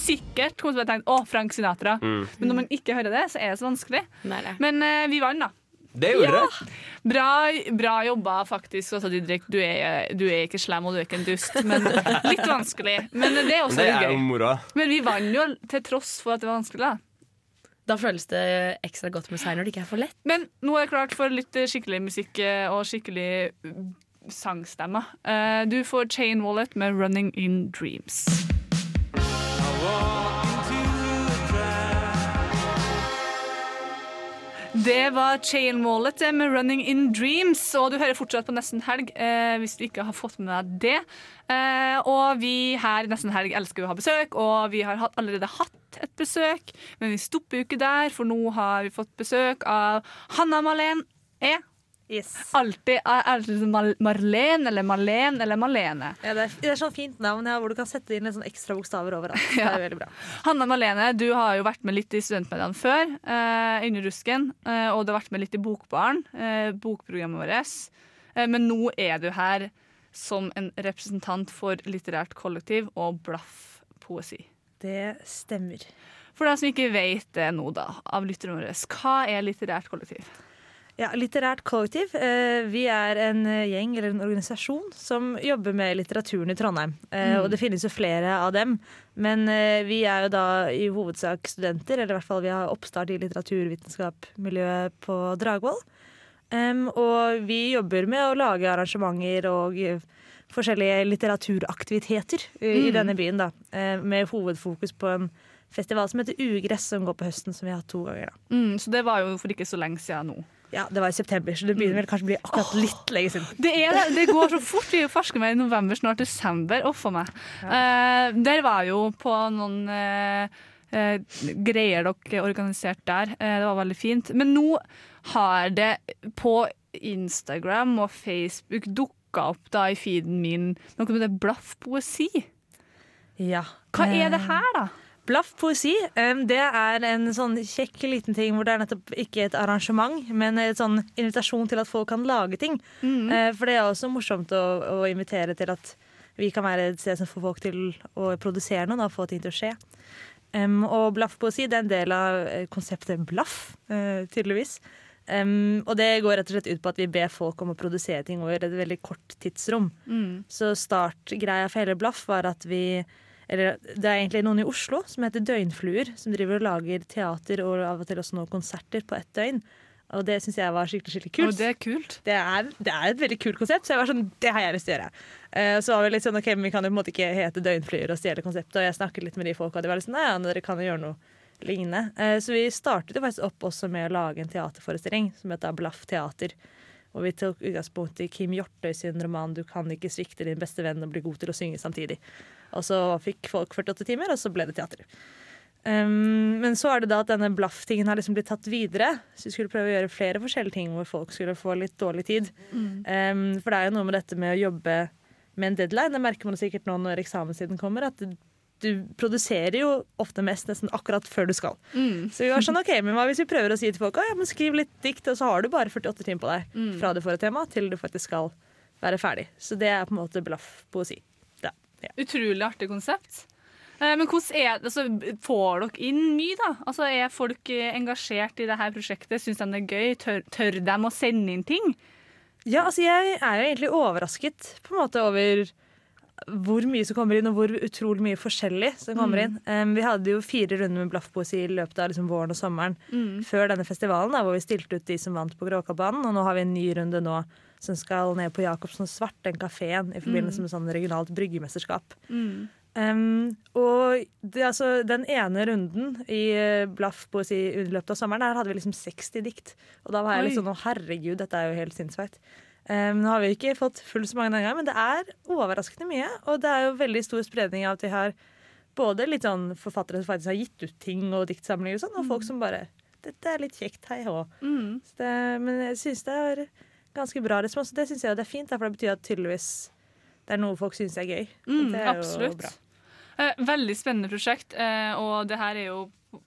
C: sikkert kommet til å tenke å, Frank Sinatra.
E: Mm.
C: Men når man ikke hører det, så er det så vanskelig. Men uh, vi vant, da.
E: Det gjorde
C: Ja.
E: dere.
C: Bra, bra jobba, faktisk. Også, Didrik. Du er, du er ikke slem, og du er ikke en dust. Men litt vanskelig. Men det er også
E: Det er
C: gøy.
E: moroa.
C: Men vi vant jo til tross for at det var vanskelig. Da.
D: Da føles det ekstra godt med seier når det ikke er for lett.
C: Men nå er det klart for litt skikkelig musikk eh, og skikkelig sangstemmer. Eh, Du får Chain Wallet med 'Running In Dreams'. Det var Chain Wallet med 'Running In Dreams', og du hører fortsatt på Nesten Helg eh, hvis du ikke har fått med deg det. Eh, og vi her i Nesten Helg elsker å ha besøk, og vi har allerede hatt et besøk, men vi stopper jo ikke der, for nå har vi fått besøk av Hanna Malene E. Alltid er det Mal- Marlene eller Malene eller Malene.
L: Ja, det, er, det er sånn fint navn ja, hvor du kan sette inn sånn ekstra bokstaver overalt. Det er veldig bra.
C: Hanna Malene, du har jo vært med litt i studentmediene før, eh, inni rusken, eh, og du har vært med litt i Bokbaren, eh, bokprogrammet vårt. Eh, men nå er du her som en representant for litterært kollektiv og blaff poesi.
L: Det stemmer.
C: For deg som ikke vet det nå, da, av lytterne våre, hva er litterært kollektiv?
L: Ja, Litterært kollektiv. Eh, vi er en gjeng eller en organisasjon som jobber med litteraturen i Trondheim. Eh,
C: Mm.
L: Og det finnes jo flere av dem. Men eh, vi er jo da i hovedsak studenter, eller i hvert fall vi har oppstart i litteraturvitenskap-miljøet på Dragvoll. Og vi jobber med å lage arrangementer og forskjellige litteraturaktiviteter i
C: Mm.
L: denne byen. da, Med hovedfokus på en festival som heter Ugress, som går på høsten, som vi har hatt to ganger. da.
C: Mm, så det var jo for ikke så lenge siden nå.
L: Ja, det var i september, så det begynner vel kanskje å bli akkurat litt lenge siden.
C: Det, er, det. går så fort. Vi er ferske med i november, snart desember. Å, a meg. Uh, der var jo på noen uh, uh, greier dere organiserte der. Det var veldig fint. Men nå har det på Instagram og Facebook dukka opp da i feeden min noe med det blaff poesi.
L: Ja.
C: Hva er det her, da?
L: Blaff poesi, det er en sånn kjekk liten ting hvor det er nettopp ikke et arrangement, men en sånn invitasjon til at folk kan lage ting. Mm. For det er også morsomt å, å invitere til at vi kan være et sted som får folk til å produsere noe, da, få ting til å skje. Um, og Blaff poesi det er en del av eh, konseptet Blaff, uh, tydeligvis. Um, og det går rett og slett ut på at vi ber folk om å produsere ting over et veldig kort tidsrom.
C: Mm.
L: Så startgreia for hele Blaff var at vi eller det er egentlig noen i Oslo som heter Døgnfluer, som driver og lager teater og av og til også noen konserter på ett døgn. Og det syns jeg var skikkelig skikkelig kult.
C: Og det er kult.
L: Det er, det er et veldig kult konsept, så jeg var sånn, det har jeg lyst til å gjøre. Uh, så var vi litt sånn, ok, men vi kan jo på en måte ikke hete Døgnfluer og stjele konseptet. Og jeg snakket litt med de folka, og de var litt sånn, ja, dere kan jo gjøre noe lignende. Uh, så vi startet jo faktisk opp også med å lage en teaterforestilling som heter Blaff teater. Og vi tok utgangspunkt i Kim Hjortøy sin roman 'Du kan ikke svikte din beste venn og bli god til å synge samtidig'. Og så fikk folk 48 timer, og så ble det teater. Um, men så er det da at denne blaff-tingen har liksom blitt tatt videre. Så vi skulle prøve å gjøre flere forskjellige ting hvor folk skulle få litt dårlig tid.
C: Mm.
L: Um, for det er jo noe med dette med å jobbe med en deadline. Det merker man sikkert nå når eksamenstiden kommer. At du produserer jo ofte mest nesten akkurat før du skal.
C: Mm.
L: Så vi var sånn, ok, men hva hvis vi prøver å si til folk at ja, men skriv litt dikt, og så har du bare 48 timer på deg
C: Mm.
L: fra du får et tema til du faktisk skal være ferdig. Så det er på en måte blaff poesi. Ja.
C: Utrolig artig konsept. Eh, Men hvordan er altså, får dere inn mye, da? Altså, er folk eh, engasjert i dette prosjektet? Syns de det er gøy? Tør, tør de å sende inn ting?
L: Ja, altså jeg er jo egentlig overrasket på en måte over hvor mye som kommer inn, og hvor utrolig mye forskjellig som kommer
C: Mm.
L: inn. Um, vi hadde jo fire runder med blaffpoesi i løpet av liksom våren og sommeren
C: Mm.
L: før denne festivalen, da, hvor vi stilte ut de som vant på Gråkabanen. Og nå har vi en ny runde nå som skal ned på Jacobsen Svart, den kafeen, i forbindelse
C: Mm.
L: med sånn regionalt bryggemesterskap.
C: Mm.
L: Um, og det, altså, den ene runden i Blaff Blaff poesi i løpet av sommeren, der hadde vi liksom 60 dikt. Og da var jeg litt sånn å herregud, dette er jo helt sinnssykt. Um, nå har vi ikke fått fullt så mange denne gangen, men det er overraskende mye. Og det er jo veldig stor spredning av at vi har både litt sånn forfattere som faktisk har gitt ut ting og diktsamlinger og sånn, og folk som bare Dette er litt kjekt, hei hå.
C: Mm.
L: Men jeg syns det er ganske bra respons. og Det syns jeg det er fint, for det betyr at tydeligvis det er noe folk syns er gøy.
C: Mm,
L: det er jo
C: absolutt.
L: bra.
C: Eh, veldig spennende prosjekt, eh, og det her er jo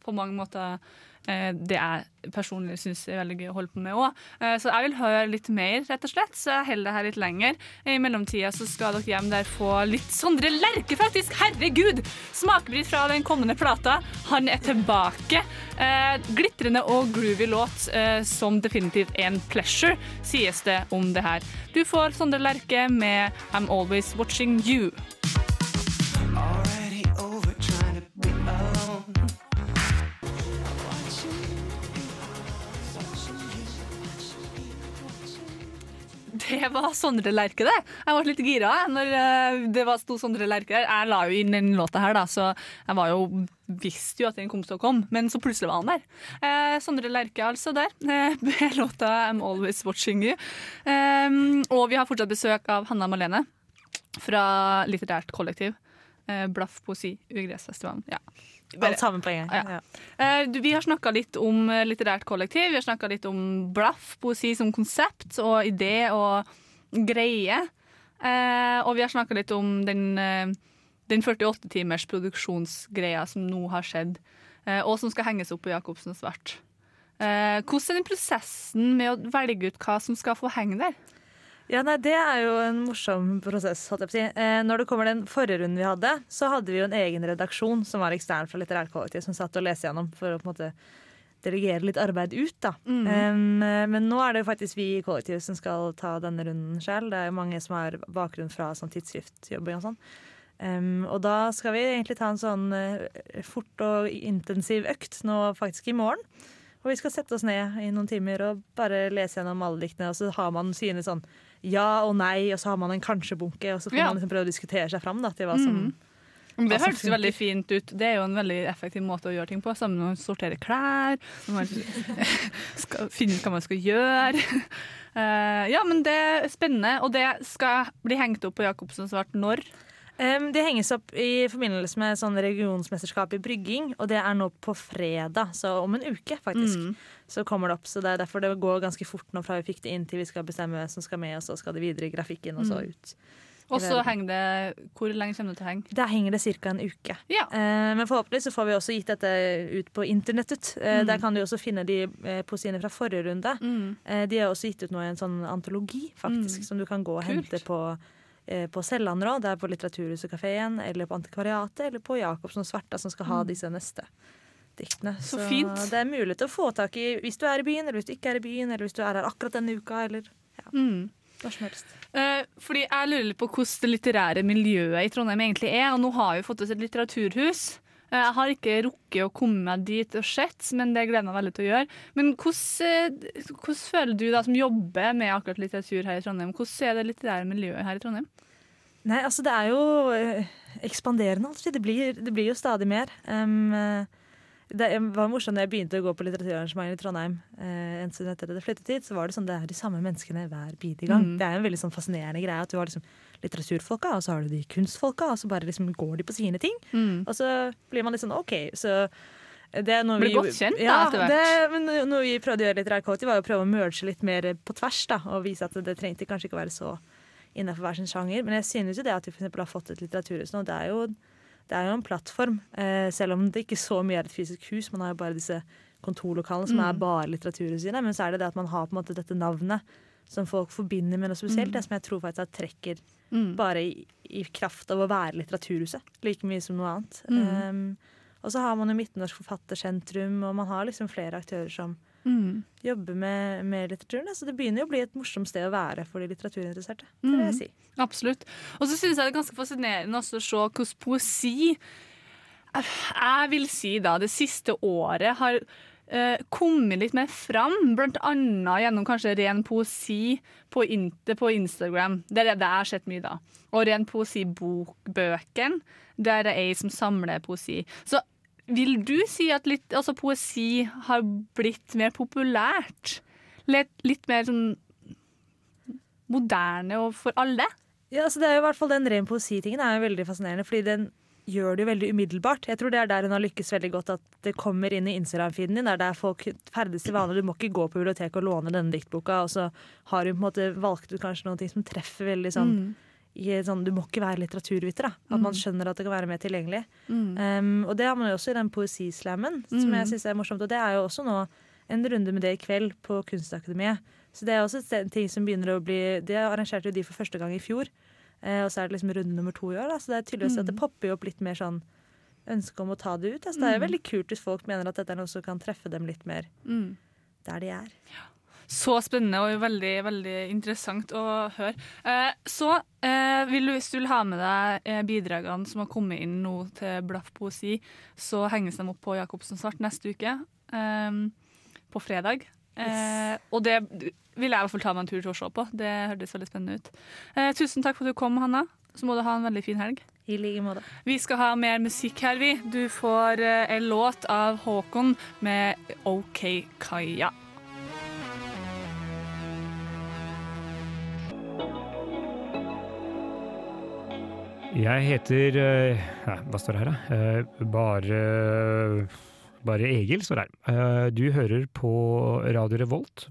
C: på mange måter det jeg personlig syns er veldig gøy å holde på med òg. Eh, så jeg vil høre litt mer, rett og slett, så jeg holder det her litt lenger. I mellomtida så skal dere hjem der få litt Sondre Lerche, faktisk! Herregud! Smakebit fra den kommende plata. Han er tilbake. Eh, glitrende og groovy låt eh, som definitivt en pleasure, sies det om det her. Du får Sondre Lerche med I'm Always Watching You. Det var Sondre Lerche, det. Jeg ble litt gira når eh, det sto Sondre Lerche der. Jeg la jo inn den låta her, da, så jeg var jo, visste jo at den kom til å komme. Men så plutselig var han der. Eh, Sondre Lerche altså der, eh, med låta 'I'm Always Watching You'. Eh, og vi har fortsatt besøk av Hanna Malene fra Litterært kollektiv. Eh, Blaff poesi, Ugressfestivalen. Ja.
L: Alt sammen på en gang.
C: Ja.
L: Ja.
C: Eh, Vi har snakka litt om eh, litterært kollektiv, vi har snakka litt om blaff, poesi som konsept og idé og greie. Eh, og vi har snakka litt om den, den 48 timers produksjonsgreia som nå har skjedd, og som skal henges opp på Jacobsen Svart. Hvordan er den prosessen med å velge ut hva som skal få henge der?
L: Ja, nei, Det er jo en morsom prosess. holdt jeg på å si. Eh, når det kommer den forrige runden vi hadde, så hadde vi jo en egen redaksjon som var ekstern fra Litterært kollektiv, som satt og leste gjennom for å på en måte delegere litt arbeid ut. da.
C: Mm.
L: Eh, men nå er det jo faktisk vi i kollektivet som skal ta denne runden sjøl. Det er jo mange som har bakgrunn fra sånn tidsskriftjobbing og sånn. Um, og da skal vi egentlig ta en sånn uh, fort og intensiv økt nå faktisk i morgen. Og vi skal sette oss ned i noen timer og bare lese gjennom alle diktene. Og så har man sine sånn ja og nei, og så har man en kanskje-bunke. Og så får
C: Ja.
L: man liksom prøve å diskutere seg fram da, til hva som
C: Mm. Men Det jo veldig fint ut. Det er jo en veldig effektiv måte å gjøre ting på. Sammen med å sortere klær, skal finne ut hva man skal gjøre. Uh, ja, men det er spennende. Og det skal bli hengt opp på Jacobsen Svart når?
L: Det henges opp i forbindelse med sånn regionsmesterskap i brygging, og det er nå på fredag, så om en uke faktisk.
C: Mm.
L: Så kommer det opp, så det er derfor det går ganske fort nå fra vi fikk det inn til vi skal bestemme hvem som skal med, og så skal det videre i grafikken, og så
C: Mm.
L: ut.
C: Og så henger det Hvor lenge kommer det til å henge?
L: Der henger det ca. en uke. Eh, men forhåpentlig så får vi også gitt dette ut på internettet. Eh,
C: Mm.
L: Der kan du også finne de eh, poesiene fra forrige runde.
C: Mm.
L: De er også gitt ut nå i en sånn antologi, faktisk,
C: Mm.
L: som du kan gå og
C: Kult.
L: hente på eh, på Sellandrå, det er på Litteraturhuset Kafeen, eller på Antikvariatet, eller på Jacobsen og Svarta, som skal ha
C: Mm.
L: disse neste diktene.
C: Så fint.
L: det er mulig å få tak i hvis du er i byen, eller hvis du ikke er i byen, eller hvis du er her akkurat denne uka, eller ja,
C: Mm.
L: hva som helst.
C: Eh, fordi Jeg lurer litt på hvordan det litterære miljøet i Trondheim egentlig er. Og nå har vi fått oss et litteraturhus. Eh, jeg har ikke rukket å komme meg dit og sett, men det gleder jeg meg veldig til å gjøre. Men hvordan, eh, hvordan føler du da som jobber med akkurat litteratur her i Trondheim, hvordan er det litterære miljøet her i Trondheim?
L: Nei, altså det er jo eh, ekspanderende. Altså. Det, blir, det blir jo stadig mer. Um, det var morsomt da jeg begynte å gå på litteraturarrangementer i Trondheim. eh, en stund etter at jeg flyttet hit, så var det sånn, det er de samme menneskene hver bidige gang.
C: Mm.
L: Det er en veldig sånn fascinerende greie at du har liksom litteraturfolka, og så har du de kunstfolka, og så bare liksom går de på sine ting.
C: Mm.
L: Og så blir man litt sånn OK, så det er noe
C: Blir
L: vi,
C: godt kjent da, etter hvert.
L: Det, men noe vi prøvde å gjøre litt i var å prøve å merge litt mer på tvers. da, Og vise at det trengte kanskje ikke å være så innenfor hver sin sjanger. Men jeg synes jo det at vi for har fått et litteraturhus nå, det er jo det er jo en plattform, eh, selv om det ikke så mye er et fysisk hus. Man har jo bare disse kontorlokalene som
M: Mm.
L: er bare litteraturhusene. Men så er det det at man har på en måte dette navnet som folk forbinder med noe spesielt.
M: Mm.
L: Det som jeg tror faktisk at trekker
M: Mm.
L: bare i, i kraft av å være litteraturhuset. Like mye som noe annet.
M: Mm.
L: Um, og så har man jo Midtnorsk Forfattersentrum, og man har liksom flere aktører som
M: Mm.
L: jobber med, med litteraturen. Så det begynner jo å bli et morsomt sted å være for de litteraturinteresserte. Det vil jeg
M: Mm.
L: si.
C: Absolutt. Og så syns jeg det er ganske fascinerende også å se hvordan poesi Jeg vil si da det siste året har eh, kommet litt mer fram, annet gjennom kanskje ren poesi på, på Instagram. Det er det jeg har sett mye da. Og ren poesi-bokbøkene, der det er ei som samler poesi. Så vil du si at litt, altså poesi har blitt mer populært? Litt, litt mer sånn moderne og for alle?
L: Ja, altså det er jo i hvert fall Den ren poesi-tingen er jo veldig fascinerende, fordi den gjør det jo veldig umiddelbart. Jeg tror det er der hun har lykkes veldig godt, at det kommer inn i Instagram-feeden din. Det er der folk ferdes til vanlig. Du må ikke gå på biblioteket og låne denne diktboka, og så har hun på en måte valgt ut kanskje noe som treffer veldig sånn,
M: Mm.
L: i sånn Du må ikke være litteraturviter, da. At man
M: Mm.
L: skjønner at det kan være mer tilgjengelig.
M: Mm.
L: Um, og det har man jo også i den poesislammen, som
M: Mm.
L: jeg syns er morsomt. Og det er jo også nå en runde med det i kveld på Kunstakademiet. Så det er også en ting som begynner å bli Det arrangerte jo de for første gang i fjor. Eh, og så er det liksom runde nummer to i år. Da. Så det er tydeligvis at det
M: Mm.
L: popper jo opp litt mer sånn ønske om å ta det ut. Altså, det er jo
C: Mm.
L: veldig kult hvis folk mener at dette er noe som kan treffe dem litt mer
C: Mm.
L: der de er.
C: Så spennende og veldig, veldig interessant å høre. Eh, så eh, vil du, hvis du vil ha med deg eh, bidragene som har kommet inn nå til Blaff poesi, så henges de opp på Jacobsen Svart neste uke, eh, på fredag. Eh, og det vil jeg i hvert fall ta meg en tur til å se på. Det hørtes veldig spennende ut. Eh, tusen takk for at du kom, Hanna. Så må du ha en veldig fin helg.
L: I like måte.
C: Vi skal ha mer musikk her, vi. Du får eh, en låt av Håkon med OK Kaja.
N: Jeg heter eh, ja, Hva står det her, da? Eh, Bare Bare Egil står her. Eh, Du hører på Radio Revolt.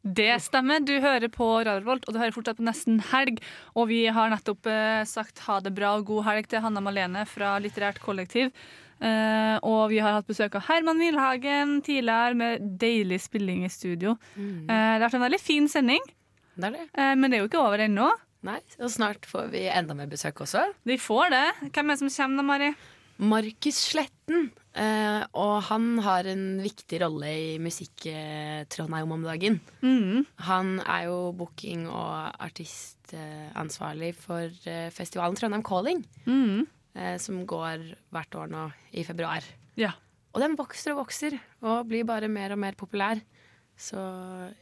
C: Det stemmer. Du hører på Radio Revolt, og du hører fortsatt på Nesten helg. Og vi har nettopp eh, sagt ha det bra og god helg til Hanna Malene fra Litterært kollektiv. Uh, og vi har hatt besøk av Herman Milhagen tidligere med deilig spilling i studio.
D: Mm.
C: Uh, det har vært en veldig fin sending,
D: Det er det.
C: Uh, men det er jo ikke over ennå.
D: Nei, og snart får vi enda mer besøk også.
C: Vi får det. Hvem er det som kommer da, Mari?
D: Markus Sletten. Uh, og han har en viktig rolle i musikk-Trondheim om dagen.
C: Mm.
D: Han er jo booking- og artistansvarlig for eh, festivalen Trondheim Calling.
C: Mm.
D: Uh, som går hvert år nå i februar.
C: Ja.
D: Og den vokser og vokser og blir bare mer og mer populær. Så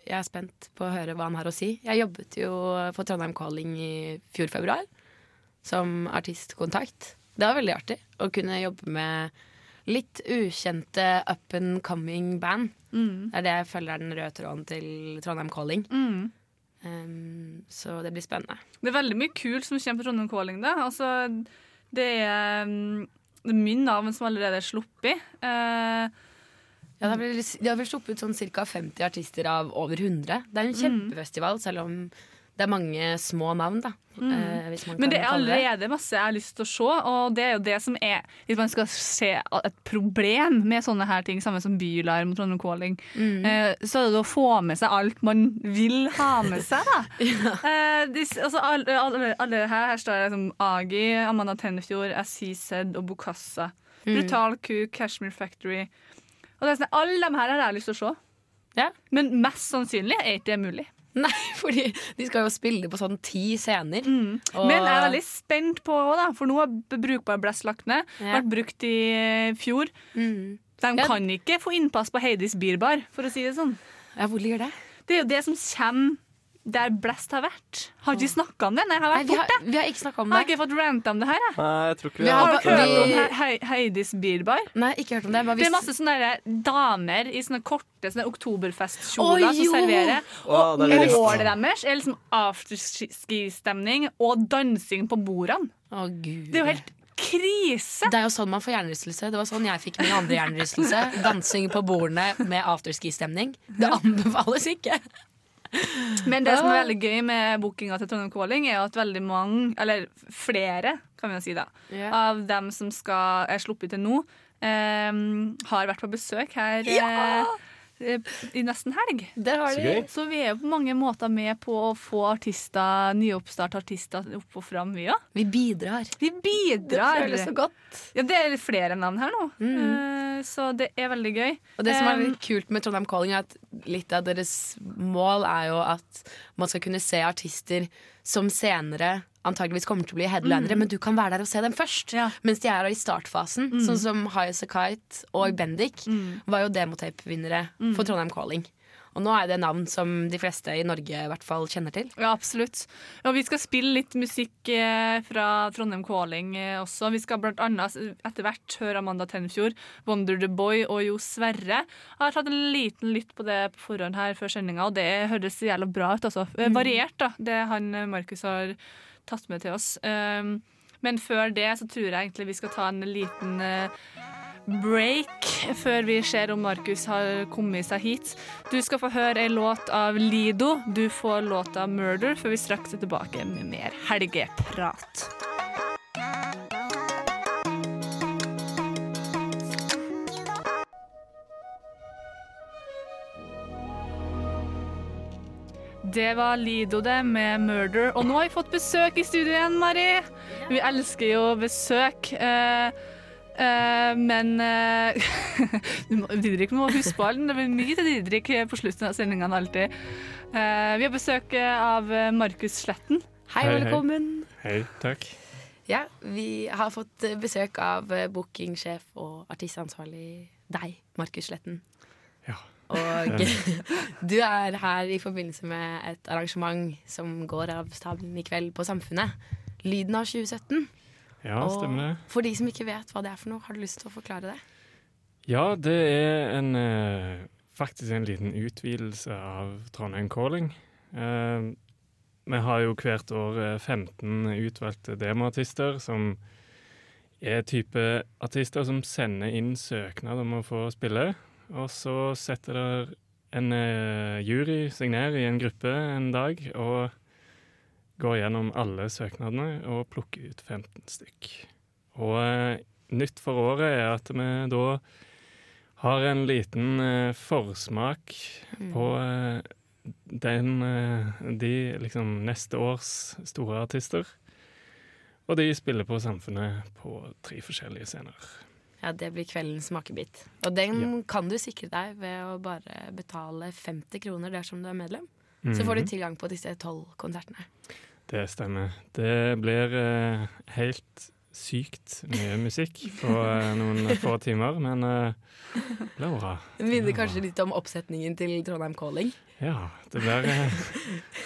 D: jeg er spent på å høre hva han har å si. Jeg jobbet jo for Trondheim Calling i fjor februar som artistkontakt. Det var veldig artig å kunne jobbe med litt ukjente up and coming band.
C: Mm.
D: Det er det jeg føler er den røde tråden til Trondheim Calling.
C: Mm.
D: Um, så det blir spennende.
C: Det er veldig mye kult som kommer på Trondheim Calling. Da. Altså, det, er, mm, er mye navn som allerede er sluppet. Uh,
D: Ja, de har vel sluppet ut sånn ca. 50 artister av over 100. Det er en kjempefestival, selv om det er mange små navn, da.
C: Mm.
D: Eh, hvis man
C: Men det er allerede det. masse jeg har lyst til å se, og det er jo det som er Hvis man skal se et problem med sånne her ting, samme som Bylarm og Trondheim Calling,
D: Mm.
C: eh, så er det å få med seg alt man vil ha med seg, da. eh, this, altså, alle, alle, alle her, her står det liksom Agi, Amanda Tennefjord, Azized og Bokassa.
D: Mm.
C: Brutal Ku, Cashmere Factory. Og det er sånn, alle de her har jeg lyst til å se. Men mest sannsynlig er ikke det mulig.
D: Nei, fordi de skal jo spille på sånn ti scener.
C: Mm. Men jeg er veldig spent på òg, da, for nå har brukbar blest lagt ned.
D: Ja.
C: Vært brukt i eh, fjor.
D: Mm.
C: De kan ikke få innpass på Heidis Bierbar, for å si det sånn.
D: Ja, Hvor ligger det?
C: Det er jo det som kommer der blest har vært. Har ikke snakka om det? Nei, jeg har
D: Nei, vi har-
C: borte.
D: vi har ikke snakket om det.
C: Har ikke fått ranta om det her, jeg.
E: Nei, jeg tror ikke vi,
D: Vi
C: Har
D: har
C: dere hørt om He He Heidis Bierbar?
D: Nei, ikke hørt om det. Hva
C: Det er masse sånne der damer i sånne korte sånne oktoberfestkjoler
D: Å,
C: som
D: jo!
C: serverer.
E: Å,
C: Og
E: det er litt-
C: målet deres er liksom afterski-stemning og dansing på bordene.
D: Å, Gud.
C: Det er jo helt krise!
D: Det er jo sånn man får hjernerystelse. Det var sånn jeg fikk min andre hjernerystelse. Dansing på bordene med afterski-stemning. Det anbefales ikke.
C: Men det som er
D: Ah.
C: veldig gøy med bookinga til Trondheim Calling, er at veldig mange, eller flere, kan vi jo si da,
D: yeah.
C: av dem som skal er sluppet til nå, um, har vært på besøk her
D: Ja!
C: Eh, i nesten helg.
D: Det har de.
C: så vi er jo på mange måter med på å få artister, nyoppstartartister opp og fram, vi òg.
D: Vi bidrar.
C: Vi bidrar.
D: Det føles så godt.
C: Ja, det er flere navn her nå, Mm. så det er veldig gøy.
D: Og det som er
C: Eh,
D: litt kult med Trondheim Calling, er at litt av deres mål er jo at man skal kunne se artister som senere antageligvis kommer til å bli headlinere,
C: Mm.
D: men du kan være der og se dem først. Mens de er i startfasen.
C: Mm.
D: Sånn som High As A Kite og Bendik
C: Mm.
D: var jo demotape-vinnere
C: Mm.
D: for Trondheim Calling. Og nå er det navn som de fleste i Norge i hvert fall kjenner til.
C: Ja, absolutt. Og vi skal spille litt musikk eh, fra Trondheim Calling eh, også. Vi skal blant annet etter hvert høre Amanda Tenfjord, Wonder the Boy og Jo Sverre. Jeg har tatt en liten lytt på det på forhånd her før sendinga, og det høres jævla bra ut. Altså. Eh,
D: Mm.
C: Variert, da, det han Markus har tatt med til oss. Um, men før det så tror jeg egentlig vi skal ta en liten eh, break før vi ser om Markus har kommet seg hit. Du skal få høre ei låt av Lido. Du får låta 'Murder' før vi straks er tilbake med mer helgeprat. Det var Lido det med 'Murder'. Og nå har vi fått besøk i studio igjen, Mari. Vi elsker jo besøk. Uh, uh, men uh, Didrik må huske på alt. Det blir mye til Didrik på slutten av sendingene alltid. Eh, vi har besøk av Markus Sletten.
D: Hei,
O: Hei, hei.
D: velkommen.
O: Hei, takk.
D: Ja, vi har fått besøk av bookingsjef og artistansvarlig deg, Markus Sletten. Og du er her i forbindelse med et arrangement som går av stabelen i kveld på Samfunnet. Lyden av 2017.
O: Ja, stemmer det.
D: Og for de som ikke vet hva det er for noe, har du lyst til å forklare det?
O: Ja, det er en, eh, faktisk en liten utvidelse av Trondheim Calling. Eh, vi har jo hvert år eh, 15 utvalgte demoartister som er type artister som sender inn søknad om å få spille. Og så setter der en eh, jury seg ned i en gruppe en dag og går gjennom alle søknadene og plukker ut 15 stykk. Og eh, nytt for året er at vi da har en liten eh, forsmak
D: Mm.
O: på eh, den eh, De liksom neste års store artister. Og de spiller på Samfunnet på tre forskjellige scener.
D: Ja, Det blir kveldens smakebit. Og den kan du sikre deg ved å bare betale 50 kroner dersom du er medlem. Så får
O: Mhm.
D: du tilgang på disse tolv konsertene.
O: Det stemmer. Det blir uh, helt sykt mye musikk på uh, noen få timer, men uh, bra.
D: Det minner kanskje litt om oppsetningen til Trondheim Calling.
O: Ja, det blir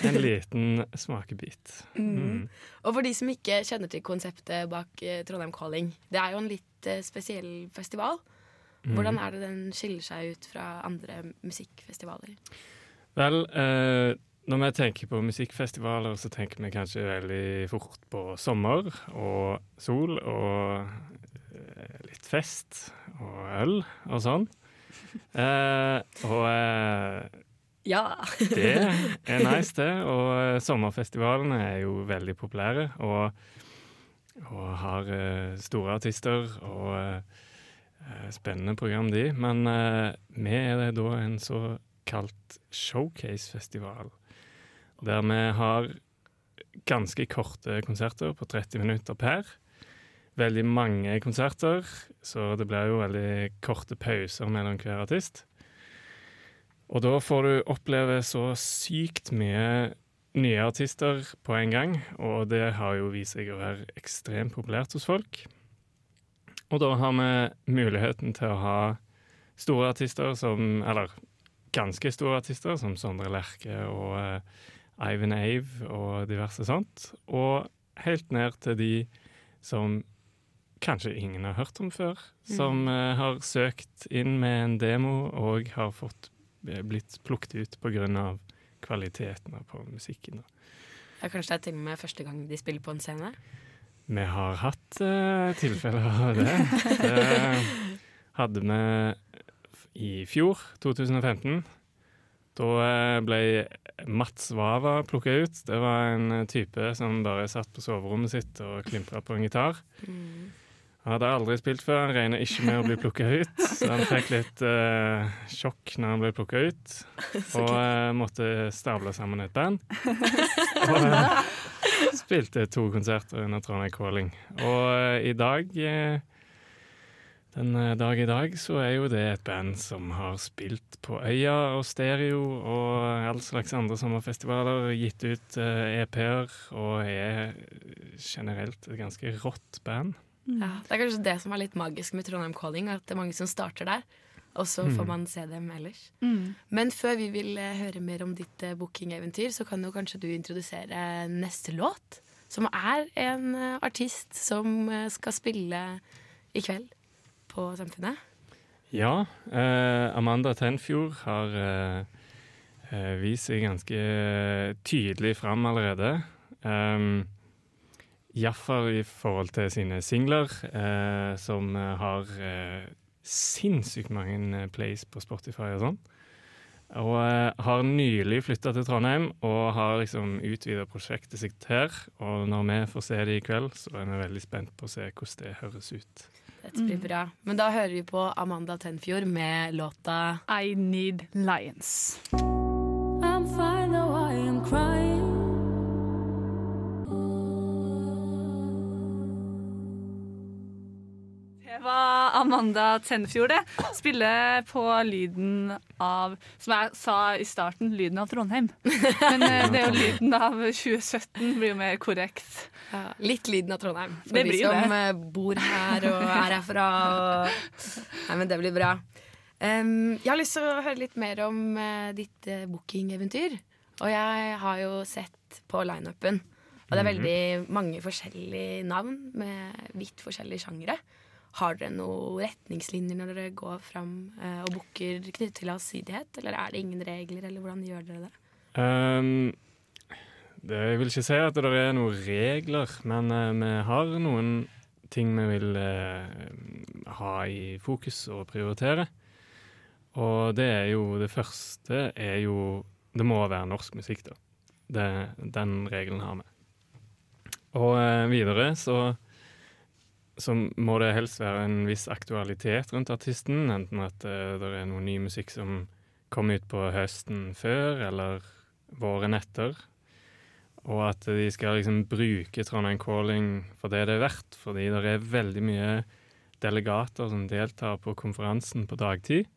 O: en liten smakebit.
D: Mm.
O: Mm.
D: Og for de som ikke kjenner til konseptet bak eh, Trondheim Calling, det er jo en litt eh, spesiell festival.
O: Mm.
D: Hvordan er det den skiller seg ut fra andre musikkfestivaler?
O: Vel, eh, når vi tenker på musikkfestivaler, så tenker vi kanskje veldig fort på sommer og sol og eh, litt fest og øl og sånn. Eh, og eh,
D: Ja.
O: det er nice, det. Og eh, sommerfestivalene er jo veldig populære og, og har uh, store artister og eh, spennende program, de. Men uh, vi er det da en såkalt showcase-festival. Der vi har ganske korte konserter på 30 minutter per. Veldig mange konserter, så det blir jo veldig korte pauser mellom hver artist. Og da får du oppleve så sykt mye nye artister på en gang, og det har jo vist seg å være ekstremt populært hos folk. Og da har vi muligheten til å ha store artister som Eller ganske store artister, som Sondre Lerche og uh, Ivan Ave og diverse sånt. Og helt ned til de som kanskje ingen har hørt om før. Som uh, har søkt inn med en demo og har fått blitt plukket ut pga. kvaliteten på musikken.
D: Ja, kanskje det er til og med første gang de spiller på en scene?
O: Vi har hatt uh, tilfeller av det. Det hadde vi i fjor, 2015. Da eh, ble Mats Wawa plukka ut. Det var en eh, type som bare satt på soverommet sitt og klimpra på en gitar. Han hadde aldri spilt før, han regna ikke med å bli plukka ut. Så han fikk litt uh, sjokk når han ble plukka ut, og uh, måtte stable sammen et band. Og uh, spilte to konserter under Trondheim Calling. Og i dag den dag i dag så er jo det et band som har spilt på Øya og Stereo og all slags andre sommerfestivaler, gitt ut EP-er og er generelt et ganske rått band.
D: Ja, det er kanskje det som er litt magisk med Trondheim Calling, at det er mange som starter der. Og så
O: Mm.
D: får man se dem ellers.
A: Mm.
D: Men før vi vil eh, høre mer om ditt eh, bookingeventyr, så kan jo kanskje du introdusere neste låt. Som er en eh, artist som skal spille i kveld på Samfunnet.
O: Ja, eh, Amanda Tenfjord har eh, eh, vist seg ganske tydelig fram allerede. Um, Iallfall i forhold til sine singler, eh, som eh, har eh, sinnssykt mange eh, plays på Spotify og sånn. Og eh, har nylig flytta til Trondheim og har liksom utvida prosjektet sitt her. Og når vi får se det i kveld, så er vi veldig spent på å se hvordan det høres ut.
D: Dette blir bra. Men da hører vi på Amanda Tenfjord med låta
A: I Need Lions. Amanda Tenfjord, det. Spiller på lyden av Som jeg sa i starten, lyden av Trondheim. Men eh, det er jo lyden av 2017, blir jo mer korrekt.
D: Ja, litt lyden av Trondheim. For
A: Det
D: de
A: blir
D: som
A: det.
D: eh, bor her og er herfra. Og... Nei, men det blir bra. Um, jeg har lyst til å høre litt mer om uh, ditt uh, bookingeventyr. Og jeg har jo sett på lineupen. Og det er
O: Mhm.
D: veldig mange forskjellige navn med vidt forskjellige sjangere. Har dere noen retningslinjer når dere går fram eh, og booker knyttet til allsidighet? Eller er det ingen regler, eller hvordan gjør dere det?
O: Um, det, jeg vil ikke si at det er noen regler, men uh, vi har noen ting vi vil uh, ha i fokus og prioritere. Og det er jo Det første er jo Det må være norsk musikk, da. Det, den regelen har vi. Og uh, videre så så må det helst være en viss aktualitet rundt artisten. Enten at uh, det er noe ny musikk som kom ut på høsten før, eller våren etter. Og at de skal liksom bruke Trondheim Calling for det det er verdt. Fordi det er veldig mye delegater som deltar på konferansen på dagtid,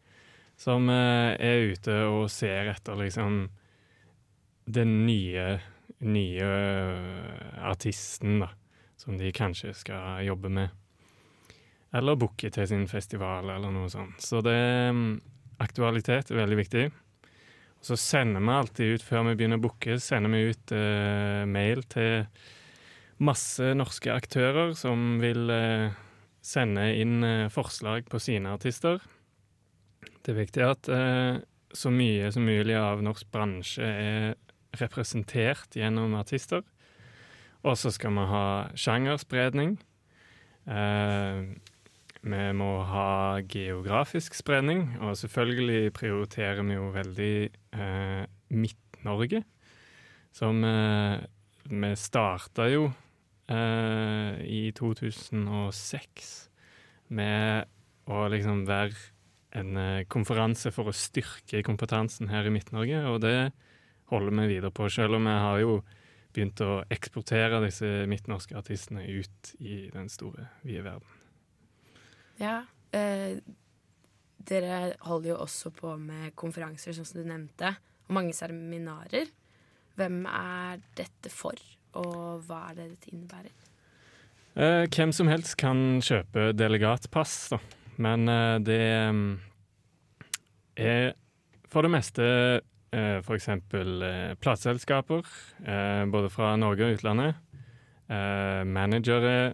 O: som eh, er ute og ser etter liksom den nye, nye eh, artisten, da. Som de kanskje skal jobbe med. Eller booke til sin festival, eller noe sånt. Så det mm, Aktualitet er veldig viktig. Så sender vi alltid ut, før vi begynner å booke, sender vi ut eh, mail til masse norske aktører som vil eh, sende inn eh, forslag på sine artister. Det er viktig at eh, så mye som mulig av norsk bransje er representert gjennom artister. Og så skal vi ha sjangerspredning. Eh, vi må ha geografisk spredning, og selvfølgelig prioriterer vi jo veldig eh, Midt-Norge. Som eh, Vi starta jo eh, i 2006 med å liksom være en eh, konferanse for å styrke kompetansen her i Midt-Norge, og det holder vi videre på, selv om vi har jo begynt å eksportere disse midtnorske artistene ut i den store, vide verden.
D: Ja, eh, dere holder jo også på med konferanser, sånn som du nevnte, og mange seminarer. Hvem er dette for, og hva er det dette innebærer?
O: Eh, hvem som helst kan kjøpe delegatpass, da. Men eh, det mm, er for det meste eh, f.eks. Eh, plateselskaper, eh, både fra Norge og utlandet. Eh, managere.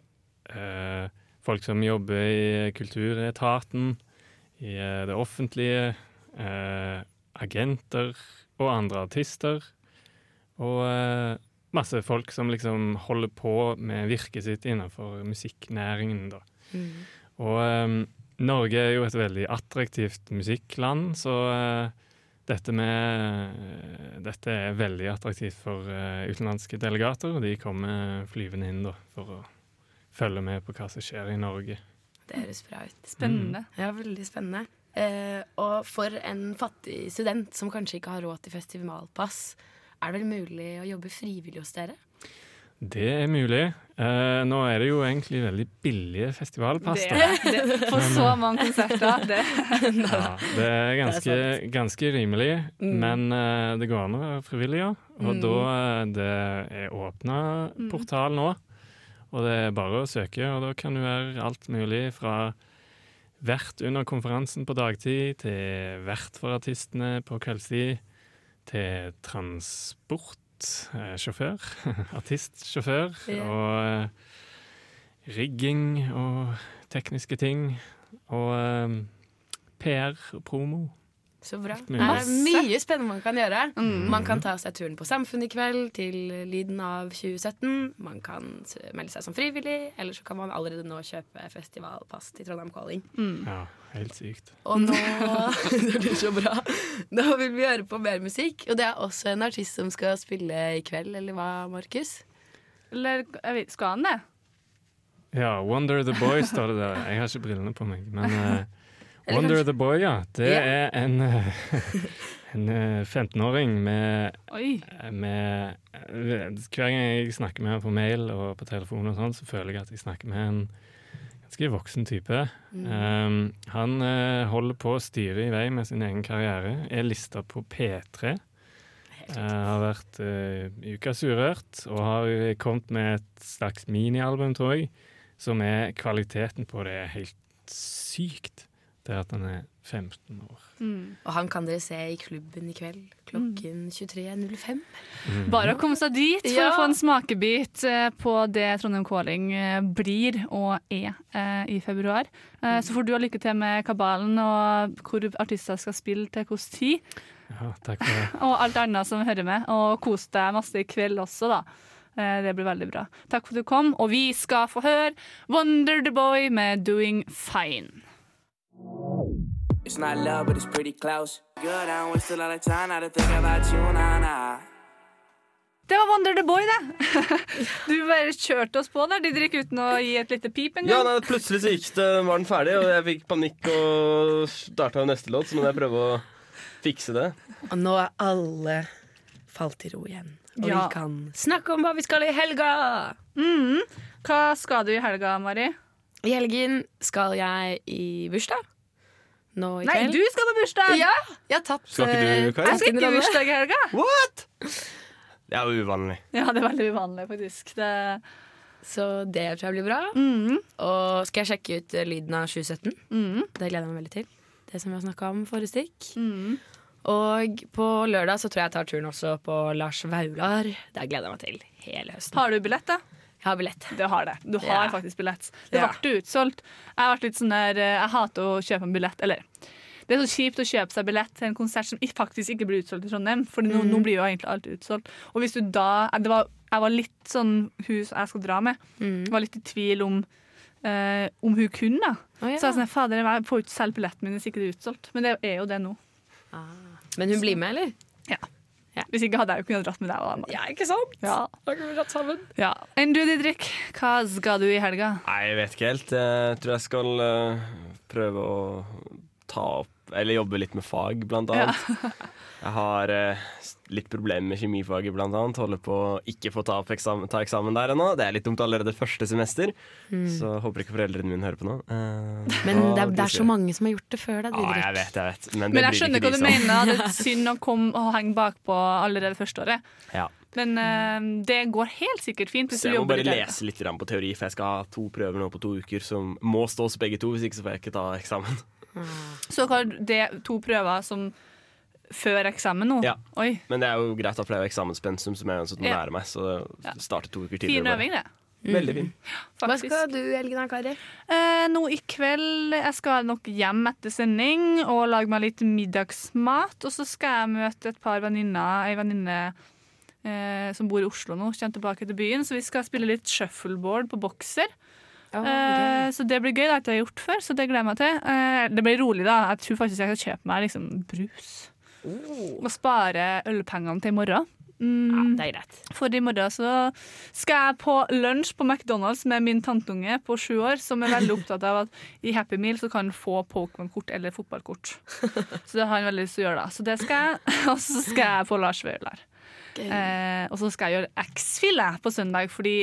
O: Eh, folk som jobber i kulturetaten, i det offentlige. Agenter og andre artister. Og masse folk som liksom holder på med virket sitt innenfor musikknæringen, da.
D: Mm.
O: Og Norge er jo et veldig attraktivt musikkland, så eh, dette med Dette er veldig attraktivt for eh, utenlandske delegater, og de kommer flyvende inn da, for å følge med på hva som skjer i Norge.
D: Det høres bra ut.
C: Spennende.
D: Ja, veldig spennende. Eh, og for en fattig student som kanskje ikke har råd til festivalpass, er det vel mulig å jobbe frivillig hos dere?
O: Det er mulig. Eh, nå er det jo egentlig veldig billige festivalpass.
C: Det, det, for så
O: eh,
C: mange konserter. Det.
O: Ja, det er ganske, ganske rimelig,
C: Mm.
O: men eh, det går an å være frivillig, ja. Og
C: Mm.
O: da eh, det er åpna
C: Mm.
O: portal nå, og det er bare å søke, og da kan du være alt mulig fra vert under konferansen på dagtid, til vert for artistene på kveldstid, til transportsjåfør, artistsjåfør,
D: Yeah.
O: og eh, rigging og tekniske ting, og eh, PR og promo.
D: Så bra. Det er mye spennende man kan gjøre.
C: Mm.
D: Man kan ta seg turen på Samfunnet i kveld til Lyden av 2017. Man kan melde seg som frivillig, eller så kan man allerede nå kjøpe festivalpass til Trondheim Calling.
O: Ja, helt sykt.
D: Og nå Det blir så bra. Nå vil vi høre på mer musikk. Og det er også en artist som skal spille i kveld, eller hva, Markus?
C: Eller skal han det?
O: Ja, Wonder the Boy står det der. Jeg har ikke brillene på meg, men eh,
C: Eller
O: Wonder
C: kanskje-
O: the Boy, ja. Det
C: Ja.
O: er en, eh, en eh, 15-åring med, med eh, Hver gang jeg snakker med ham på mail og på telefon, og sånn, så føler jeg at jeg snakker med en ganske voksen type.
P: Mm.
O: Um, han uh, holder på å styre i vei med sin egen karriere. Er lista på P3. Uh, har vært uh, ukas Urørt og har kommet med et slags minialbum, tror jeg, som er kvaliteten på det er helt sykt. Det er at han er 15 år.
D: Og han kan dere se i klubben i kveld klokken 23.05.
C: Bare å komme seg dit for
D: Ja.
C: å få en smakebit eh, på det Trondheim Calling eh, blir og er eh, i februar. Eh, Så får du ha lykke til med kabalen og hvor artister skal spille til hvilken tid.
O: Ja, takk for det.
C: Og alt annet som hører med. Og kos deg masse i kveld også, da. Eh, Det blir veldig bra. Takk for at du kom, og vi skal få høre Wonder the Boy med 'Doing Fine'.
P: It's not love, but it's pretty close. Good, I don't waste a lot of time now to think about you, nah, nah.
C: Det var Wonder the Boy, det. Du bare kjørte oss på der, Didrik, uten å gi et lite pip en
E: Ja, nei, plutselig så gikk det, var den ferdig, og jeg fikk panikk og starta neste låt, så nå må jeg prøve å fikse det.
D: Og nå er alle falt i ro igjen. Og
C: Ja.
D: vi kan snakke om hva vi skal i helga.
C: Mm. Hva skal du i helga, Mari?
D: I helgen skal jeg i bursdag. Nå i
C: Nei,
D: kveld.
C: du skal på bursdag!
D: Ja, jeg har tatt
E: Skal ikke du,
D: eh,
E: Kari?
C: Jeg skal ikke bursdag i helga.
E: What?! Det er jo uvanlig.
C: Ja, det er veldig uvanlig, faktisk. Det...
D: Så det tror jeg blir bra.
C: Mm.
D: Og skal jeg sjekke ut eh, lyden av 2017. Det gleder jeg meg veldig til. Det som vi har snakka om forrige stikk.
C: Mm.
D: Og på lørdag så tror jeg jeg tar turen også på Lars Vaular. Det gleder jeg meg til hele høsten.
C: Har du billett, da?
D: Jeg har billett.
C: Du har det. Du har
D: yeah.
C: faktisk billett. Det
D: ble
C: ble utsolgt. Jeg ble litt sånn der eh, Jeg hater å kjøpe en billett. Eller det er så kjipt å kjøpe seg billett til en konsert som faktisk ikke blir utsolgt i Trondheim. For nå,
D: Mm.
C: nå blir jo egentlig alt utsolgt. Og hvis du da det var, Jeg var litt sånn hun som jeg skal dra med, var litt i tvil om eh, om hun kunne. da.
D: Oh, ja.
C: Så jeg sånn, fader, jeg får ikke selge billetten min hvis ikke det er utsolgt. Men det er jo det nå.
D: Men hun blir med, eller?
C: Ja. Hvis ikke hadde jeg jo kunnet dratt med deg. og
D: Ja, ikke sant?
C: Ja.
D: Da kunne vi dratt sammen.
C: Ja. Enn du, Didrik? Hva skal du i helga?
E: Nei, jeg vet ikke helt. Jeg tror jeg skal eh, prøve å ta opp Eller jobbe litt med fag, blant annet. Jeg har eh, litt problemer med kjemifaget, blant annet. Holder på å ikke få ta, opp eksamen, ta eksamen der ennå. Det er litt dumt allerede første semester,
D: Mm.
E: så håper ikke foreldrene mine hører på nå. Eh,
D: Men det er, det er så mange som har gjort det før deg,
E: Ja, jeg vet, jeg vet. Men,
C: Men jeg skjønner hva du mener. Det er synd å komme og henge bakpå allerede første året.
E: Ja.
C: Men eh, det går helt sikkert fint hvis
E: Så jeg må bare lese litt på teori, for jeg skal ha to prøver nå på to uker som må stås begge to. Hvis ikke så får jeg ikke ta eksamen.
C: Så har er to prøver som før eksamen nå.
E: Ja.
C: Oi.
E: Men det er jo greit, da, for det er jo eksamenspensum som jeg uansett må
C: Ja.
E: lære meg. Så starte to uker tidligere. Fin
C: øving, det.
E: Veldig fin.
D: Hva skal du i helgen Kari?
C: Eh, nå i kveld Jeg skal nok hjem etter sending og lage meg litt middagsmat. Og så skal jeg møte et par venninner, ei venninne eh, som bor i Oslo nå, kommer tilbake til byen. Så vi skal spille litt shuffleboard på bokser. Eh, så det blir gøy. Det har jeg ikke gjort før, så det gleder jeg meg til. Eh, det blir rolig, da. Jeg tror faktisk jeg skal kjøpe meg liksom brus. Og spare ølpengene til i morgen. Mm,
D: det er greit.
C: For i morgen så skal jeg på lunsj på McDonald's med min tantunge på sju år, som er veldig opptatt av at i Happy Meal så kan han få Pokémon-kort eller fotballkort. Så det har han veldig lyst til å gjøre, da. Så det skal jeg. Og så skal jeg på Lars Vaular. Eh, og så skal jeg gjøre X-Fill på søndag, fordi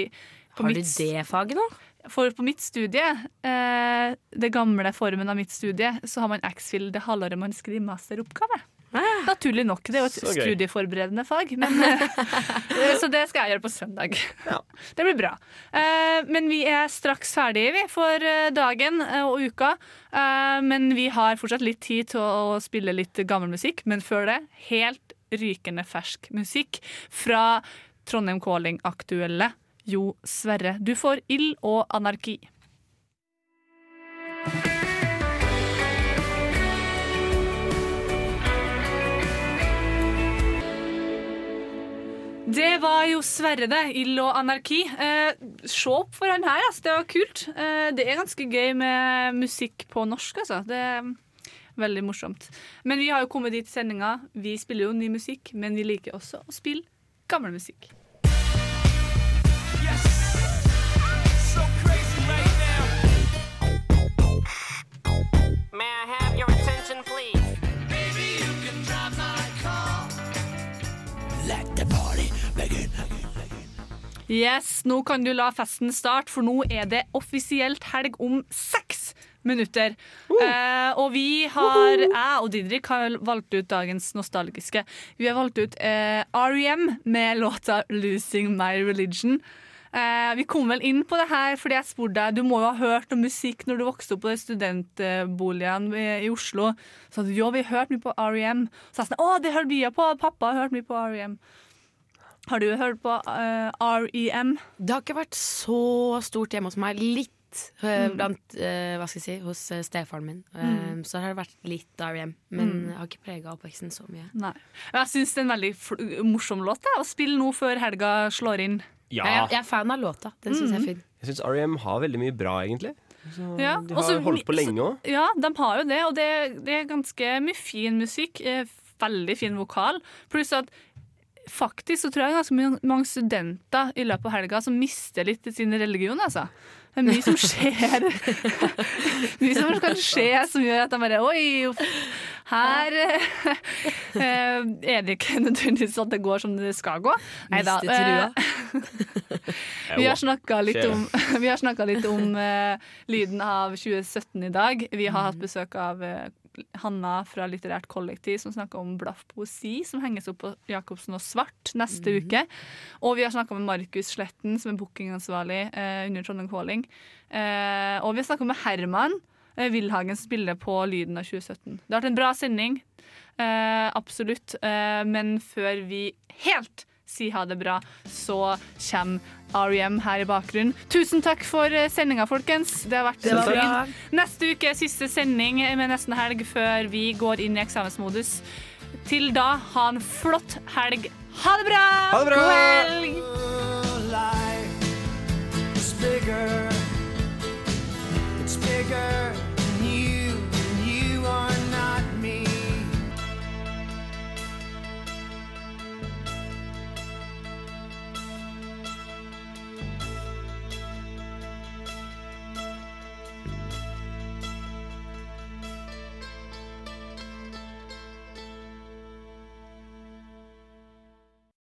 C: på
D: Har du
C: mitt-
D: det faget nå?
C: For på mitt studie, eh, det gamle formen av mitt studie, så har man X-Fill det halvåret man skriver masteroppgave. Naturlig nok. Det er jo et studieforberedende fag. Men, eh, så det skal jeg gjøre på søndag. Det blir bra. Eh, men vi er straks ferdige vi, for eh, dagen og uka. Eh, men vi har fortsatt litt tid til å spille litt gammel musikk. Men før det, helt rykende fersk musikk fra Trondheim Calling-aktuelle Jo Sverre. Du får ild og anarki. Det var jo Sverre, det. Ild og anarki. Eh, se opp for han her, altså. Det var kult. Eh, det er ganske gøy med musikk på norsk, altså. Det er veldig morsomt. Men vi har jo kommet dit i sendinga. Vi spiller jo ny musikk, men vi liker også å spille gammel musikk.
P: May I have your attention, please?
C: Yes, nå kan du la festen starte, for nå er det offisielt helg om seks minutter. Eh, og vi har, jeg og Didrik har valgt ut dagens nostalgiske. Vi har valgt ut eh, R.E.M. med låta 'Losing My Religion'. Eh, vi kom vel inn på det her fordi jeg spurte deg Du må jo ha hørt noe musikk når du vokste opp på studentboligen i, i Oslo. Så sa du jo, vi har hørt mye på R.E.M. Så jeg sa å, det hørte vi på. Pappa har hørt mye på R.E.M. Har du hørt på uh, R.E.M.?
D: Det har ikke vært så stort hjemme hos meg. Litt eh,
C: Mm.
D: blant, uh, hva skal jeg si, hos uh, stefaren min. Eh,
C: Mm.
D: Så har det vært litt R.E.M., men
C: Mm.
D: har ikke prega oppveksten så mye.
C: Nei. Jeg syns det er en veldig morsom låt jeg, å spille nå før helga slår inn.
E: Ja.
D: Jeg, jeg er fan av låta. Den syns jeg er
C: Mm.
D: fin.
E: Jeg syns R.E.M. har veldig mye bra, egentlig. Så
C: Ja,
E: de
C: også
E: har holdt på lenge òg.
C: Ja, de har jo det, og det, det er ganske mye fin musikk. eh, Veldig fin vokal. Pluss at faktisk så tror jeg ganske mange studenter i løpet av helga som mister litt sin religion, altså. Det er mye som skjer. mye som kan skje som gjør at de bare Oi, her eh, er det ikke nødvendigvis at det går som det skal gå.
D: Nei da.
C: eh, Vi har snakka litt om, litt om eh, lyden av 2017 i dag. Vi har
D: Mm.
C: hatt besøk av eh, Hanna fra Litterært kollektiv som snakka om blaff poesi, som henges opp på Jacobsen og Svart neste
D: Mm.
C: uke. Og vi har snakka med Markus Sletten, som er bookingansvarlig eh, under Trondheim Calling. Eh, og vi har snakka med Herman eh, Wilhagen, som spiller på Lyden av 2017. Det har vært en bra sending, eh, absolutt. Eh, men før vi helt si ha det bra, så kommer REM her i bakgrunnen. Tusen takk for eh, sendinga, folkens. Det har vært
D: det bra.
C: Neste uke er siste sending med nesten helg før vi går inn i eksamensmodus. Til da, ha en flott helg. Ha det bra!
E: Ha det bra!
C: God helg! Bigger. It's bigger.